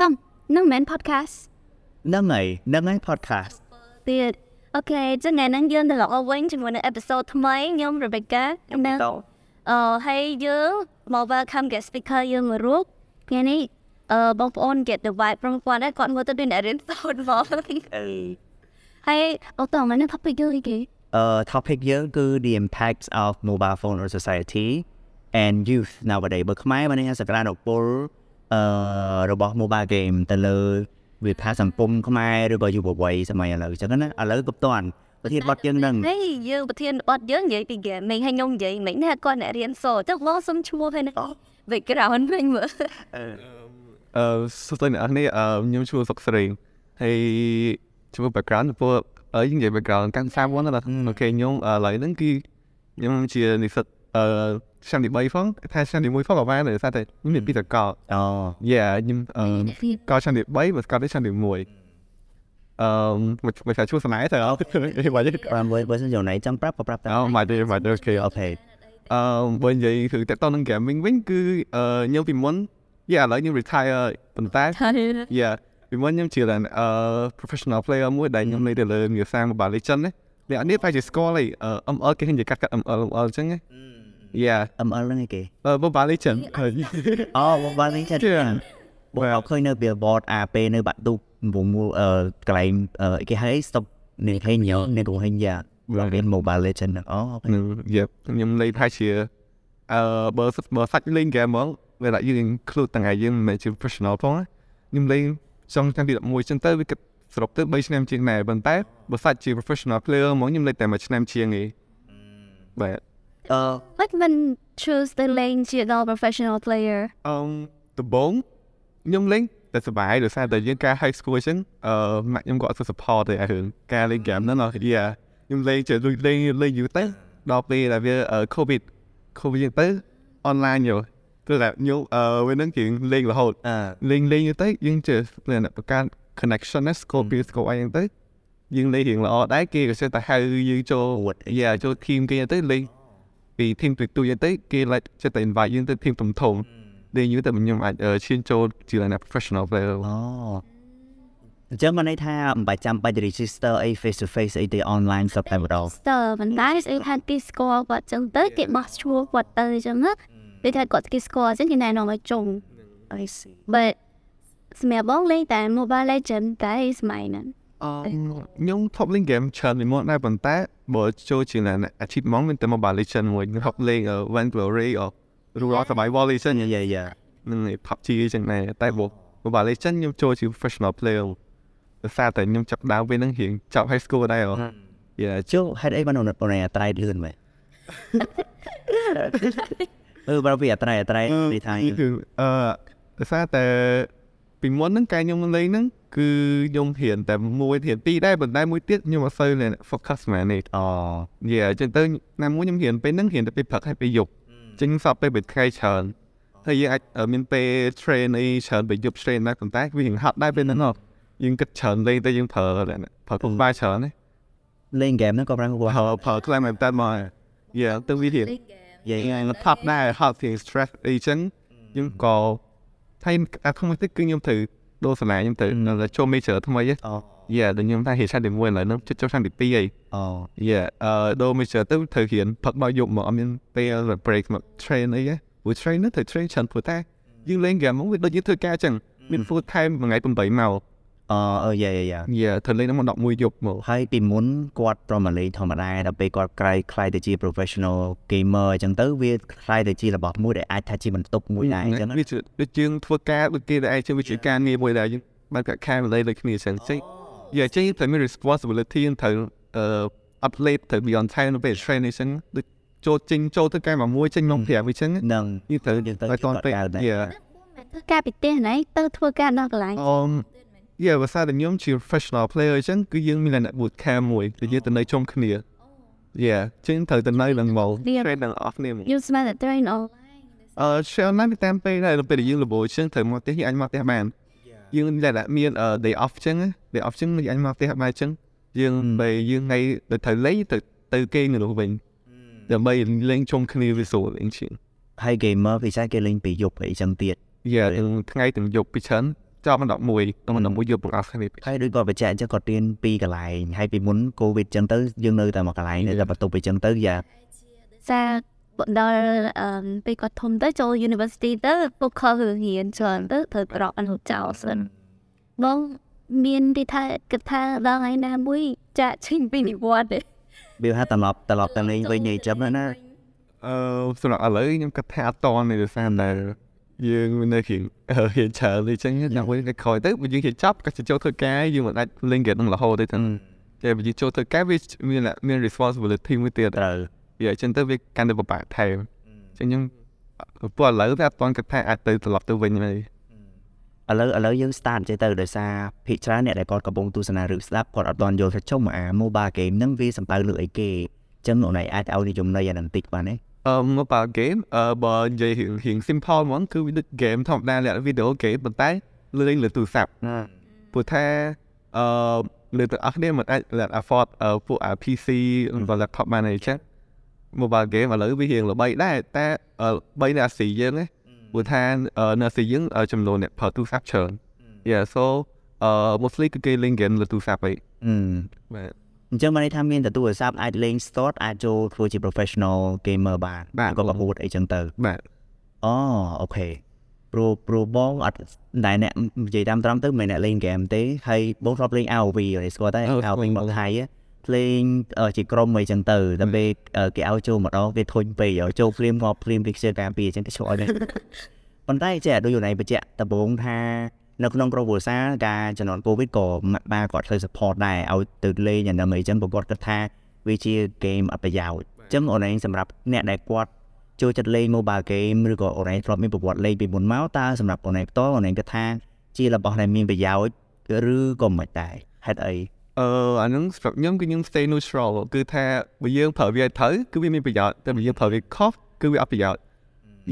កំនឹងមិន podcast ហ្នឹងហើយហ្នឹងហើយ podcast ទៀតអូខេចឹងថ្ងៃហ្នឹងយើងត្រឡប់មកវិញជាមួយនឹង episode ថ្មីខ្ញុំ Rebecca នៅអឺហើយយើងមក welcome guest speaker យើងមួយរូបថ្ងៃនេះអឺបងប្អូន get the vibe from គាត់ដែរគាត់មើលទៅដូចអ្នករៀនសូត្រមកអឺហើយអូតោះមកនៅ topic យើងអីគេ uh topic យើងគឺ the impacts of mobile phone on society and youth nowadays បើខ្មែរបាននេះសក្តានុពល អឺរបស់ mobile game ទៅលើវិភាគសង្គមខ្មែរឬក៏យុវវ័យសម័យឥឡូវអញ្ចឹងណាឥឡូវក៏ផ្ទាន់ប្រធានបទយើងនឹងនេះយើងប្រធានបទយើងនិយាយពី gaming ហើយខ្ញុំនិយាយមិនណាគាត់អ្នករៀនសូត្រចឹងបងសុំឈ្មោះហើយណា background វិញមើលអឺសួស្តីអ្នកនរអឺខ្ញុំឈ្មោះសុកស្រីហើយឈ្មោះ background ពួកអឺយើងនិយាយ background កាន់សាមុនណាអូខេខ្ញុំឥឡូវហ្នឹងគឺខ្ញុំជានិស្សិត អឺឆ្នាំទី3ផងថាឆ្នាំទី1ផងក៏បានដែរថាតែខ្ញុំមានពីតកោអូយ៉ាខ្ញុំអឺកោឆ្នាំទី3បើកោទីឆ្នាំទី1អឺមិនថាឈ្មោះស្នេហ៍ទៅអត់បាច់ប្រាំមួយបើសិនយកណៃចាំប្រាប់ក៏ប្រាប់តែអត់មកទេមកទេអូខេអូខេអឺបើនិយាយគឺតើតនឹង gaming វិញគឺអឺខ្ញុំពីមុនយ៉ាឥឡូវខ្ញុំ retire ហើយប៉ុន្តែ Yeah ពីមុនខ្ញុំជាអឺ professional player មួយដែលខ្ញុំលេងទៅលើមាសា Mobile Legends ណាអ្នកនេះប្រហែលជាស្គាល់ហើយ ML គេហ៊ាននិយាយកាត់កាត់ ML ML អញ្ចឹងណា Yeah ML ហ្នឹងឯគេអឺ Mobile Legends ហើយអូ mobile legend បងអត់ឃើញនៅ billboard AP នៅបាត់ទូកំមូលអឺកន្លែងអឺគេហៅ stop នេះហេញនេះក៏ហេញយ៉ារៀន mobile legend ហ្នឹងអូនឹង Yeah ខ្ញុំលេងប្រហែលជាអឺបើបើសាច់លេង game ហ្មងវាដាក់យើង include ទាំងឯងយើងមិនមែនជា professional ផងណាខ្ញុំលេងចុងឆ្នាំទី11ចឹងទៅវាគិតសរុបទៅ3ឆ្នាំជាងដែរប៉ុន្តែបើសាច់ជា professional player ហ្មងខ្ញុំលេងតែមួយឆ្នាំជាងឯងបាទ អឺ What when choose the lane ជាដល់ professional player អឺដំបងខ្ញុំលេងតែសុបាយដោយសារតែយើងការ high school អញ្ចឹងអឺម៉ាក់ខ្ញុំក៏អត់សូវ support ទេអារឿងការលេង game ហ្នឹងណាយេខ្ញុំលេងចេះលេងលេងយូរទៅដល់ពេលដែលវា covid covid អញ្ចឹងទៅ online យោគឺតែខ្ញុំអឺវានឹងជាងលេងរហូតអឺលេងលេងទៅយើងចេះលក្ខណៈបង្កើត connection ណា scope ពី scope អីហ្នឹងទៅយើងលេងរៀងល្អដែរគេក៏ចេះតែហៅយើងចូលយ៉ាចូល team គេទៅលេង ពី team ទូទូទៅគេ lại ចេះតែ invite យើងទៅ team ធំធំលេងយូរទៅខ្ញុំអាចឈានចូលជាលក្ខណៈ professional player អូអញ្ចឹងមកន័យថាមិនបាច់ចាំបាច់ register អី face to face អីទេ online សពតែម្ដងស្ទើប៉ុន្តែស្អីថាគេស្គាល់គាត់ចឹងទៅគេបោះឈ្មោះគាត់ទៅចឹងណាពេលថាគាត់គេស្គាល់ចឹងគេណែនាំឲ្យចុង I see but សម្រាប់បងលេងតែ Mobile Legend តែសម័ យហ្នឹងអឺខ្ញុំ top link game ច្រើនពីមុនដែរប៉ុន្តែបើចូលជាលក្ខណៈ achievement មានតែ Mobile Legends មួយខ្ញុំ top link Vainglory ឬ Rural Survival Legend យ៉ាយ៉ាយ៉ានឹង PUBG អញ្ចឹងដែរតែបើ Mobile Legends ខ្ញុំចូលជា professional player ដោយសារតែខ្ញុំចាប់ដើមពេលហ្នឹងរៀងចាប់ high school ដែរអូយ៉ាជុះហេតុអីបានអូនអូនអត្រៃលឿនមែនអឺបើពីអត្រៃអត្រៃពីថាគឺអឺដោយសារតែពីមុនហ្នឹងកាយខ្ញុំលេងហ្នឹង គឺខ្ញុំរៀនតែមួយរៀនពីរដែរប៉ុន្តែមួយទៀតខ្ញុំអត់សូវ focus មែននេះអូយេអញ្ចឹងទៅណាមួយខ្ញុំរៀនពេលហ្នឹងរៀនតែពេលព្រឹកហើយពេលយប់អញ្ចឹងសពពេលពេលថ្ងៃច្រើនហើយយើងអាចមានពេល train អីច្រើនពេលយប់ train ដែរប៉ុន្តែវារៀងហាត់ដែរពេលហ្នឹងហ៎យើងគិតច្រើនលេងតែយើងប្រើប្រើកុំបាយច្រើនណាលេង game ហ្នឹងក៏ប្រាំងប្រើប្រើខ្លាំងមែនតើមកយេទៅវារៀងយាយថ្ងៃថប់ដែរហត់ជាង stress អីចឹងខ្ញុំក៏ហើយអាក្នុងទឹកគឺខ្ញុំត្រូវ ដូរសាលាខ្ញុំត្រូវនៅចូល major ថ្មីហ៎អូយេដល់ខ្ញុំថាហេតុឆ្នាំទី1ឥឡូវហ្នឹងជិតចូលឆ្នាំទី2ហើយអូយេអឺដូរ major ទៅត្រូវរៀនផឹកដល់យប់មកអត់មានពេល break មក train អីហ៎ព្រោះ train ហ្នឹងត្រូវ train ច្រើនព្រោះតែយើងលេង game ហ្នឹងវាដូចយើងធ្វើការចឹងមាន full time មួយថ្ងៃ8ម៉ោង អអឺយ៉ាយ៉ាយ៉ាយេត្រូវលេងហ្នឹងមក11យប់មកហើយពីមុនគាត់ប្រមាលេងធម្មតាដល់ពេលគាត់ក្រៃខ្លាយទៅជា professional gamer អញ្ចឹងទៅវាខ្លាយទៅជារបស់មួយដែលអាចថាជាបន្ទុកមួយដែរអញ្ចឹងណាវាជាដូចយើងធ្វើការដូចគេដែរជាវាជាការងារមួយដែរយើងបានកាត់ខែម្លេះដូចគ្នាអញ្ចឹងចឹងយ៉ាចេះតែមាន responsibility ត្រូវអឺ update ត្រូវ be on time នៅពេល training ចឹងដូចចូលចេញចូលទៅការមួយចេញមក5អញ្ចឹងនឹងយើងត្រូវយើងទៅឲ្យតនពេលកើតដែរយ៉ាធ្វើការពីផ្ទះណៃទៅធ្វើការដល់កន្លែងអម យ៉ាបើសារតែខ្ញុំជា professional player អញ្ចឹងគឺយើងមានលក្ខណៈ boot camp មួយដែលយើងទៅនៅជុំគ្នាយ៉ាចឹងត្រូវទៅនៅនឹងមក train នឹង off នេះមក you smell the train all អឺ share ណាស់តាមពេលដែរដល់ពេលដែលយើងលបអញ្ចឹងត្រូវមកផ្ទះយើងអាចមកផ្ទះបានយើងដែលមាន day off អញ្ចឹង day off អញ្ចឹងយើងអាចមកផ្ទះបានអញ្ចឹងយើងពេលយើងថ្ងៃទៅត្រូវលេងទៅទៅគេងនៅនោះវិញដើម្បីលេងជុំគ្នាវាស្រួលអញ្ចឹងហើយ gamer ពិសេសគេលេងពីយប់អីចឹងទៀតយ៉ាថ្ងៃទាំងយប់ពីច្រើន ចប់ដល់11ដល់11យកបង្អស់គ្នាហើយដូចគាត់បញ្ជាក់អញ្ចឹងគាត់រៀនពីកន្លែងហើយពីមុនកូវីដអញ្ចឹងទៅយើងនៅតែមកកន្លែងតែបន្ទប់អញ្ចឹងទៅយ៉ាសារដល់អឺពេលគាត់ធំទៅចូល university ទៅពួកខលរៀនច្រើនទៅត្រូវប្រកអនុចោលសិនបងមានទីថាគិតថាដល់ថ្ងៃណាមួយចាក់ចេញពីនិវត្តន៍ទេវាថាត្រឡប់ត្រឡប់ទៅលេងវិញអីចឹងណាអឺសម្រាប់ឥឡូវខ្ញុំគិតថាអត់តនេះដោយសារតែ យើងមាននៅជាងរៀនច្រើនអញ្ចឹងដល់វិញគេក្រោយទៅបើយើងជាចាប់ក៏ចូលធ្វើការយើងមិនអាចលេងហ្គេមនឹងរហូតទេទាំងតែបើយើងចូលធ្វើការវាមានមាន responsibility មួយទៀតត្រូវវាអញ្ចឹងទៅវាកាន់តែពិបាកថែមអញ្ចឹងខ្ញុំពួកឥឡូវតែអត់ទាន់គិតថាអាចទៅត្រឡប់ទៅវិញទេឥឡូវឥឡូវយើង start ចេះទៅដោយសារភិកច្រើនអ្នកដែលគាត់កំពុងទស្សនាឬស្ដាប់គាត់អត់ទាន់យល់ថាចុះមកអា mobile game ហ្នឹងវាសំដៅលើអីគេអញ្ចឹងអូនឯងអាចឲ្យនិយមន័យអានឹងតិចបានទេ អឺ mobile game អឺបើនិយាយរៀងរៀង simple ហ្មងគឺវាដូច game ធម្មតាលក្ខណៈ video game ប៉ុន្តែលេងលើទូរស័ព្ទព្រោះថាអឺលើទាំងអស់គ្នាមិនអាច let afford អឺពួក PC ឬ laptop បានទេចឹង mobile game ឥឡូវវារៀងល្បីដែរតែអឺបីនៅអាស៊ីយើងណាព្រោះថាអឺនៅអាស៊ីយើងអឺចំនួនអ្នកប្រើទូរស័ព្ទច្រើន Yeah so អឺ mostly គឺគេលេង game លើទូរស័ព្ទឯងអឺបាទ អញ្ចឹងបានន័យថាមានតែទូរស័ព្ទអាចលេង slot អាចចូលធ្វើជា professional gamer បានបាទក៏ប្រហួតអីចឹងទៅបាទអូអូខេព្រោះព្រោះបងអត់ដែលអ្នកនិយាយតាមត្រង់ទៅមិនមែនអ្នកលេងហ្គេមទេហើយបងធ្លាប់លេង ROV ហើយស្គាល់តែអឺ ROV ស្គាល់មកថៃ á លេងអឺជាក្រុមអីចឹងទៅតែពេលអឺគេឲ្យចូលម្ដងគេធុញពេកឲ្យចូលភ្លាមងាប់ភ្លាមគេខ្ជិលការពារអញ្ចឹងគេឆ្អល់ដែរប៉ុន្តែចេះដូចយូរណៃបញ្ជាក់ដំបូងថា នៅក្នុងក្រុមគ្រួសារការជំនាន់ Covid ក៏ម៉ាក់បាគាត់ធ្វើ support ដែរឲ្យទៅលេងអាហ្នឹងអីចឹងព្រោះគាត់គិតថាវាជា game អត់ប្រយោជន៍អញ្ចឹងអូនឯងសម្រាប់អ្នកដែលគាត់ចូលចិត្តលេង mobile game ឬក៏អូនឯងធ្លាប់មានប្រវត្តិលេងពីមុនមកតើសម្រាប់អូនឯងផ្ទាល់អូនឯងគិតថាជារបស់ដែលមានប្រយោជន៍ឬក៏មិនដែរហេតុអីអឺអាហ្នឹងសម្រាប់ខ្ញុំគឺខ្ញុំ stay neutral គឺថាបើយើងប្រើវាឲ្យត្រូវគឺវាមានប្រយោជន៍តែបើយើងប្រើវាខុសគឺវាអត់ប្រយោជន៍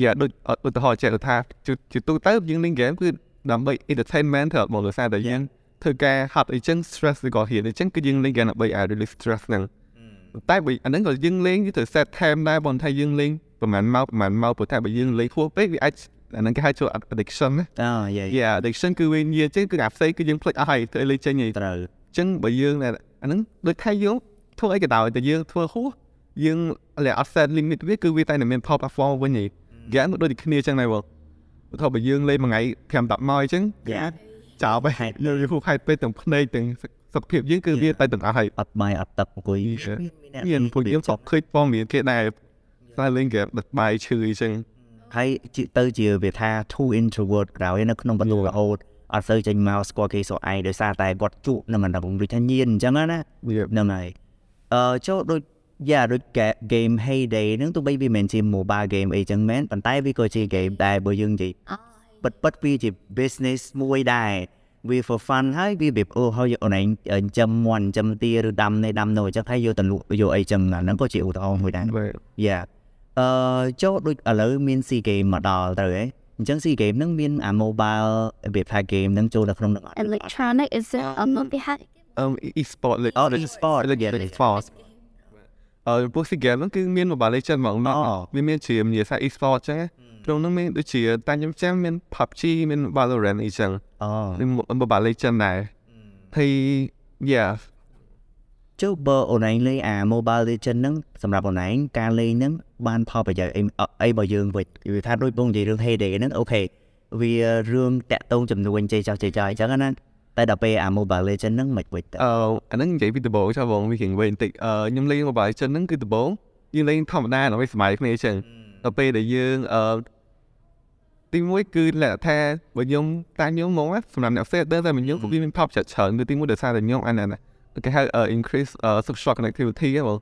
យ៉ាដូចឧទាហរណ៍ចេះថាជាជាទូទៅយើងលេង game គឺ ដើម្បី entertainment ទៅមកដោយសារតែយើងធ្វើការហាត់អីចឹង stress ឬក៏ហ៊ានអីចឹងគឺយើងលេង game ដើម្បីឲ្យ release stress ហ្នឹងតែបើអាហ្នឹងក៏យើងលេងគឺត្រូវ set time ដែរបើថាយើងលេងប្រហែលម៉ោងប្រហែលម៉ោងព្រោះថាបើយើងលេងហួសពេកវាអាចអាហ្នឹងគេហៅចូល addiction ណាអូយាយ Yeah addiction គឺវានិយាយចឹងគឺអាផ្សេងគឺយើងភ្លេចអស់ហើយធ្វើឲ្យលេងចេញហីត្រូវអញ្ចឹងបើយើងអាហ្នឹងដូចថាយើងធ្វើអីក៏ដោយតែយើងធ្វើហួសយើងលាអត់ set limit វាគឺវាតែតែមាន pop platform វិញហី game ដូចតែគ្នាអញ្ចឹងដែរបង បើថាបើយើងលេងមួយថ្ងៃ5 10ម៉ោងអញ្ចឹងយ៉ាចោលទៅហេតុយើងហួសហេតុពេកទាំងភ្នែកទាំងសុខភាពយើងគឺវាទៅទាំងអស់ហើយអត់បាយអត់ទឹកអង្គុយមានពួកយើងក៏ឃើញព័ត៌មានគេដែរតែលេង game ដឹកបាយឈឺអញ្ចឹងហើយជាទៅជាវាថា too introvert ក្រោយនៅក្នុងបន្ទប់រហូតអត់សូវចេញមកស្គាល់គេសួរឯងដោយសារតែគាត់ជួបនឹងមិនដឹងដូចថាញៀនអញ្ចឹងណាវាហ្នឹងហើយអឺចូលដូច យ៉ាដូច ga- game Heyday ហ្នឹងទោះបីវាមិនមែនជា mobile game អីចឹងមែនប៉ុន្តែវាក៏ជា game ដែរបើយើងនិយាយពិតពិតវាជា business មួយដែរវា for fun ហើយវាវាអូហើយអូនឯងចិញ្ចឹមមាន់ចិញ្ចឹមទាឬដាំនេះដាំនោះអញ្ចឹងហើយយកទៅលក់យកអីចឹងអាហ្នឹងក៏ជាឧទាហរណ៍មួយដែរបាទយ៉ាអឺចូលដូចឥឡូវមាន SEA Game មកដល់ទៅហ៎អញ្ចឹង SEA Game ហ្នឹងមានអា mobile វាថា game ហ្នឹងចូលនៅក្នុងហ្នឹងអត់ electronic is it អត់មកពីហាត់អឺ e-sport លេខអូ e-sport លេខ e-sport អឺពួក SEA Games ហ្នឹងគឺមាន Mobile Legends ហ្មងអូវាមានជានិយាយថា e-sport ចឹងក្នុងហ្នឹងមានដូចជាតែខ្ញុំចាំមាន PUBG មាន Valorant អីចឹងអូមាន Mobile Legends ដែរហើយ yeah ចុះបើអូនឯងលេងអា Mobile Legend ហ្នឹងសម្រាប់អូនឯងការលេងហ្នឹងបានផលប្រយោជន៍អីអអីបើយើងវិញវាថាដូចបងនិយាយរឿង Heyday ហ្នឹងអូខេវារឿងតាក់ទងចំនួនចេះចោះចេះចោះអញ្ចឹងណា តែដល់ពេលអា Mobile Legend ហ្នឹងមិនវិញទៅអឺអាហ្នឹងនិយាយពីដំបូងចុះបងវាគិតវិញបន្តិចអឺខ្ញុំលេង Mobile Legends ហ្នឹងគឺដំបូងយើងលេងធម្មតាដើម្បីសម័យគ្នាចឹងដល់ពេលដែលយើងអឺទីមួយគឺលក្ខថាបើខ្ញុំតាខ្ញុំមកណាសម្រាប់អ្នកផ្សេងដឹងតែខ្ញុំគឺវាមាន pop ចាត់ច្រើនគឺទីមួយដោយសារតែខ្ញុំអានណាគេហៅ increase social connectivity ហ៎បង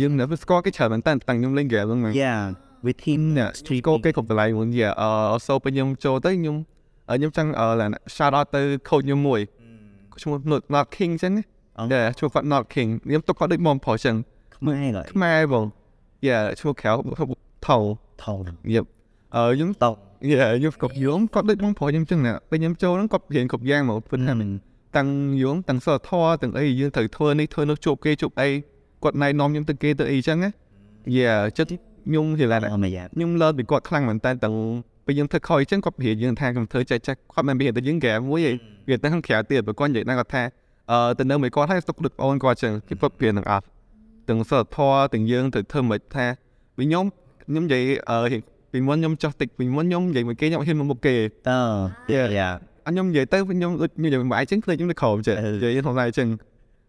យើងនៅស្គាល់គេច្រើនមែនតើតាំងខ្ញុំលេង game ហ្នឹងយ៉ា with team អ្នក street កោគេគ្រប់កន្លែងមួយយ៉ាអឺ so ពេលខ្ញុំចូលទៅខ្ញុំ ខ្ញុំចង់ shout out ទៅ coach ខ្ញុំមួយឈ្មោះ Not King ចឹងណាយ៉ាឈ្មោះគាត់ Not King ខ្ញុំទុកគាត់ដូចមកប្រុសចឹងខ្មែរក៏ខ្មែរបងយ៉ាឈ្មោះក្រៅថោថងយប់អឺខ្ញុំតោយ៉ាខ្ញុំគាត់យំគាត់ដូចមកប្រុសខ្ញុំចឹងណាពេលខ្ញុំចូលហ្នឹងគាត់រៀនគ្រប់យ៉ាងមកពិតថាមិនតាំងយងតាំងសធរទាំងអីយើងត្រូវធ្វើនេះធ្វើនោះជួបគេជួបអីគាត់ណែនាំខ្ញុំទៅគេទៅអីចឹងណាយ៉ាចិត្តខ្ញុំនិយាយឡានអមយ៉ាខ្ញុំលើពីគាត់ខ្លាំងមែនតើទាំង ពេលយើងធ្វើខុសអញ្ចឹងគាត់ប្រៀបយើងថាខ្ញុំធ្វើចេះចេះគាត់មិនប្រៀបទៅយើងហ្គេមមួយឯងវាទៅខាងក្រៅទៀតបើគាត់និយាយណាគាត់ថាអឺទៅនៅមួយគាត់ហើយទុកដូចអូនគាត់អញ្ចឹងគេគាត់ប្រៀបនឹងអត់ទាំងសិលធម៌ទាំងយើងទៅធ្វើមិនថាវិញខ្ញុំខ្ញុំនិយាយអឺពីមុនខ្ញុំចោះតិចពីមុនខ្ញុំនិយាយមួយគេខ្ញុំហ៊ានមកមុខគេតើយ៉ាអញខ្ញុំនិយាយទៅខ្ញុំដូចខ្ញុំនិយាយមួយអញ្ចឹងភ្លេចខ្ញុំទៅក្រោមចេះនិយាយធម្មតាអញ្ចឹង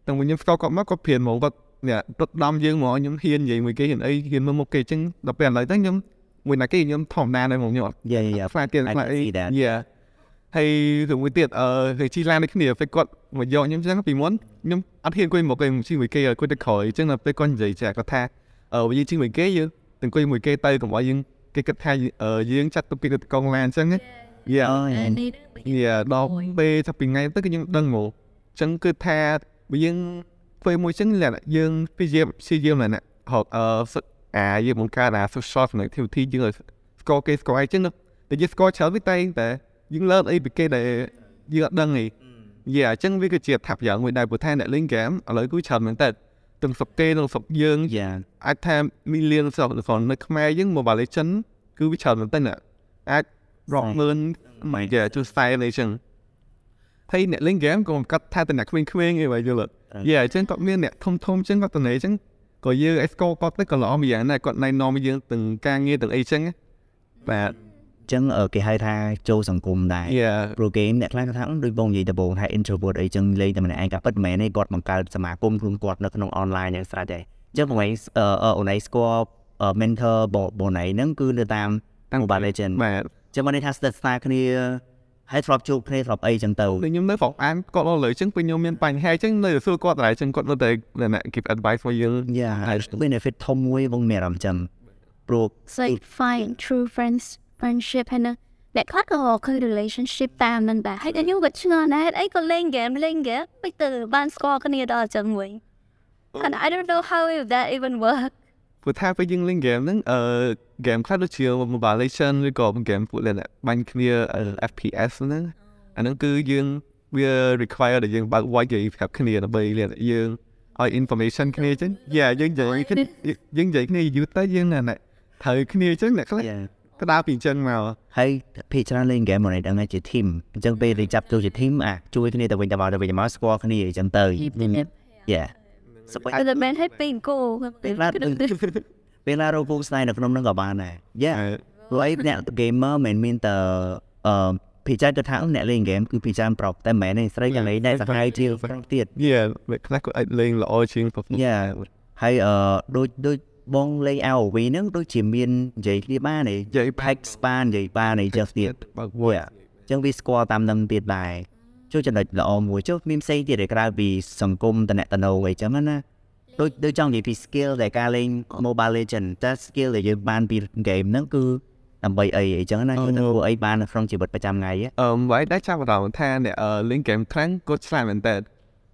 តែខ្ញុំស្គាល់គាត់មកគាត់ព្រានហ្មងគាត់នេះដុតដំយើងហ្មងខ្ញុំហ៊ាននិយាយមួយគេហ៊ានអីហ៊ានមកមុខគេអញ្ចឹងដល់ពេលឥឡូវទៅខ្ញុំ មួយណាគេខ្ញុំធម្មតាដែរហ្មងខ្ញុំអត់យ៉ាយ៉ាខ្លាចទៀត I ខ្លាច can អី see that. យ៉ាហើយរឿងមួយទៀតអឺគេជីឡានដូចគ្នាពេលគាត់មកយកខ្ញុំអញ្ចឹងពីមុនខ្ញុំអត់ហ៊ានអង្គុយមកគេជីមួយគេគាត់ទៅក្រោយអញ្ចឹងដល់ពេលគាត់និយាយចាគាត់ថាអឺយើងជីមួយគេយើងទៅអង្គុយមួយគេទៅកុំឲ្យយើងគេគិតថាអឺយើងចាត់ទុកគេទៅកងឡានអញ្ចឹងណាយ៉ាអូយយ៉ាដល់ពេលថាពីថ្ងៃទៅគឺខ្ញុំដឹងមកអញ្ចឹងគឺថាបើយើងធ្វើមួយអញ្ចឹងលក្ខណៈយើងព្យាយាមព្យាយាមលក្ខណៈហត់អឺសឹក អាយើងបង្កើតអា social connectivity យើងឲ្យស្គាល់គេស្គាល់អីអញ្ចឹងតែយើងស្គាល់ច្រើនវាតែងតែយើងលើកអីពីគេដែលយើងអត់ដឹងអីយ៉ាអញ្ចឹងវាគឺជាថាប់យ៉ាងមួយដែរព្រោះថាអ្នកលេងហ្គេមឥឡូវគឺច្រើនមែនតើទាំងស្រុកគេនិងស្រុកយើងយ៉ាអាចថា million ស្រុក còn នៅខ្មែរយើង Mobile Legend គឺវាច្រើនមែនតើអាចរាប់ម៉ឺនមិនយ៉ាជួយ style អីចឹងហើយអ្នកលេង game ក៏មិនកាត់ថាតែអ្នកក្មេងៗឯងបើយល់អត់យ៉ាអញ្ចឹងគាត់មានអ្នកធំធំអញ្ចឹងគាត់ទៅណេអញ្ចឹង ក៏យើងអេស្កូគាត់ទៅក៏ល្អម្យ៉ាងដែរគាត់ណែនាំយើងទាំងការងារទាំងអីចឹងណាបាទអញ្ចឹងអឺគេហៅថាចូលសង្គមដែរយ៉ាព្រោះគេអ្នកខ្លះគាត់ថាអឺដូចបងនិយាយដំបូងថា introvert អីចឹងលេងតែម្នាក់ឯងក៏ពិតមែនទេគាត់បង្កើតសមាគមខ្លួនគាត់នៅក្នុង online យ៉ាងស្រេចដែរអញ្ចឹងបងឯងអឺអូនឯងស្គាល់អឺ mentor បងបងឯងហ្នឹងគឺនៅតាម Mobile Legend បាទអញ្ចឹងមកនេះថាស្ទើរស្នាគ្នា ហើយធ្លាប់ជួបគ្នាធ្លាប់អីចឹងទៅដូចខ្ញុំនៅផងអានគាត់លើអញ្ចឹងពេលខ្ញុំមានបញ្ហាអញ្ចឹងនៅសួរគាត់ដែរអញ្ចឹងគាត់នៅតែអ្នក give advice មកយើងយ៉ាហើយ benefit ធំមួយបងមានអារម្មណ៍ចឹងព្រោះ It's like find true friends friendship ហើយនឹងអ្នកខ្លះក៏គឺ relationship តាមនឹងដែរហើយខ្ញុំក៏ឆ្ងល់ដែរអីក៏លេង game លេង game មិនទៅបានស្គាល់គ្នាដល់អញ្ចឹងវិញ and I don't know how if that even work ព្រោះថាពេលយើងលេង game ហ្នឹងអឺ game ខ្លះដូចជា Mobile Legends ឬក៏ game ពួកលេងបាញ់គ្នា FPS ហ្នឹងអាហ្នឹងគឺយើងវា require ដែលយើងបើក voice និយាយប្រាប់គ្នាដើម្បីលេងយើងឲ្យ information គ្នាអញ្ចឹងយ៉ាយើងនិយាយគ្នាយើងនិយាយគ្នាយូរទៅយើងណាត្រូវគ្នាអញ្ចឹងអ្នកខ្លះយ៉ាក្តារពីអញ្ចឹងមកហើយភាគច្រើនលេង game មកនេះដឹងថាជា team អញ្ចឹងពេលរៀបចាប់ចូលជា team អាជួយគ្នាទៅវិញទៅមកទៅវិញទៅមកស្គាល់គ្នាអញ្ចឹងទៅ Yeah សប្បាយតែមិនឲ្យពេញគោពេលខ្លះពេលណារកពូស្នៃនៅក្នុងហ្នឹងក៏បានដែរ Yeah ព្រោះអីអ្នក gamer មិនមានតែអឺភាគច្រើនទៅថាអ្នកលេង game គឺភាគច្រើនប្រុសតែមិនមែនទេស្រីយ៉ាងនេះដែរសាហាវជាងប្រុសទៀតយ៉ាវាខ្លះក៏អាចលេងល្អជាងប្រពន្ធយ៉ាហើយអឺដូចដូចបងលេង ROV ហ្នឹងដូចជាមាននិយាយគ្នាបានទេនិយាយ pack span និយាយបានទេ just ទៀតបើកមួយអញ្ចឹងវាស្គាល់តាមនឹងទៀតដែរ ចុះចំណុចល្អមួយចុះមានផ្សេងទៀតឯក្រៅពីសង្គមតំណែងអីចឹងណាដូចដូចចង់និយាយពី skill ដែលការលេង Mobile Legend តែ skill ដែលយើងបានពី game ហ្នឹងគឺដើម្បីអីអីចឹងណាគឺទៅធ្វើអីបាននៅក្នុងជីវិតប្រចាំថ្ងៃហ៎អឺមិនដែរចាប់អារម្មណ៍ថាអ្នកលេង game ខ្លាំងគាត់ឆ្លាតមែនតើ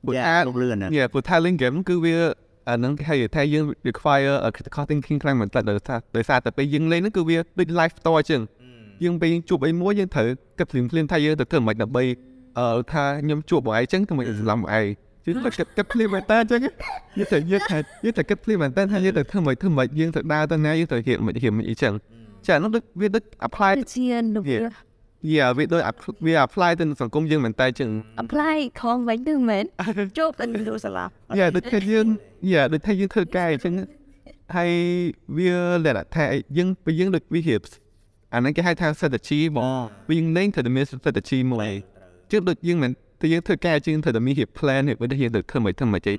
ព្រោះថាលឿនណា Yeah ព្រោះថា link game គឺវាអាហ្នឹងគេហៅថាយើង require a critical thinking ខ្លាំងមែនតើដោយសារដោយសារតែពេលយើងលេងហ្នឹងគឺវាដូច live ផ្ទាល់អញ្ចឹងយើងពេលយើងជួបអីមួយយើងត្រូវគិតភ្លាមភ្លាមថាយើងទៅធ្វើមិនដើម្បី អឺថាខ្ញុំជួបបងឯងអញ្ចឹងធ្វើមិនស្លាប់បងឯងជឿតែគិតគិតភ្លាមមែនតើអញ្ចឹងយើងតែយើងថាយើងតែគិតភ្លាមមែនតើថាយើងទៅធ្វើមិនធ្វើមិនយើងទៅដើរទៅណាយើងទៅរៀបមិនរៀបមិនអីចឹងចានោះដូចវាដូច apply ជានវា Yeah វាដូច app- វា apply ទៅនឹងសង្គមយើងមែនតើអញ្ចឹង apply ខំវិញទៅមែនជួបទៅดูសាលាយ៉ាដូចថាយើងយ៉ាដូចថាយើងធ្វើការអញ្ចឹងហើយវាលក្ខណៈថាយើងពេលយើងដូចវាហៀបអាហ្នឹងគេហៅថា strategy បងវាយើងលេងទៅតែមាន strategy មួយ ជឿដូចយើងមិនតែយើងធ្វើការជាងត្រូវតែមានហៀប plan ហៀបដូចយើងទៅធ្វើមិនធ្វើមិនចេះ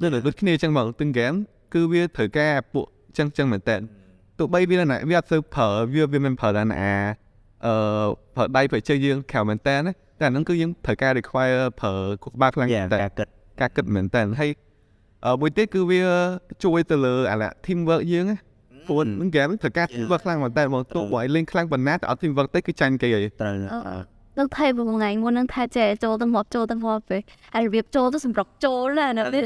ដូចដូចគ្នាអញ្ចឹងបងទាំង game គឺវាត្រូវការពួកអញ្ចឹងអញ្ចឹងមែនតើទោះបីវាណាវាអត់ទៅប្រើវាវាមិនប្រើដល់ណាអឺប្រើដៃប្រើជើងយើងខៅមែនតើណាតែអាហ្នឹងគឺយើងត្រូវការ require ប្រើគូក្បាលខ្លាំងយ៉ាតែការគិតការគិតមែនតើហើយអឺមួយទៀតគឺវាជួយទៅលើអាឡា team work យើងណាព្រោះនឹងហ្គេមត្រូវការ team work ខ្លាំងមែនតើមកទោះបីលេងខ្លាំងប៉ុណ្ណាតែអត់ team work ទេគឺចាញ់គេហើយត្រូវ នឹងថៃមួយថ្ងៃមុននឹងថៃចេះចូលទៅមកចូលទៅមកពេលហើយរបៀបចូលទៅសម្រុកចូលណាណាវា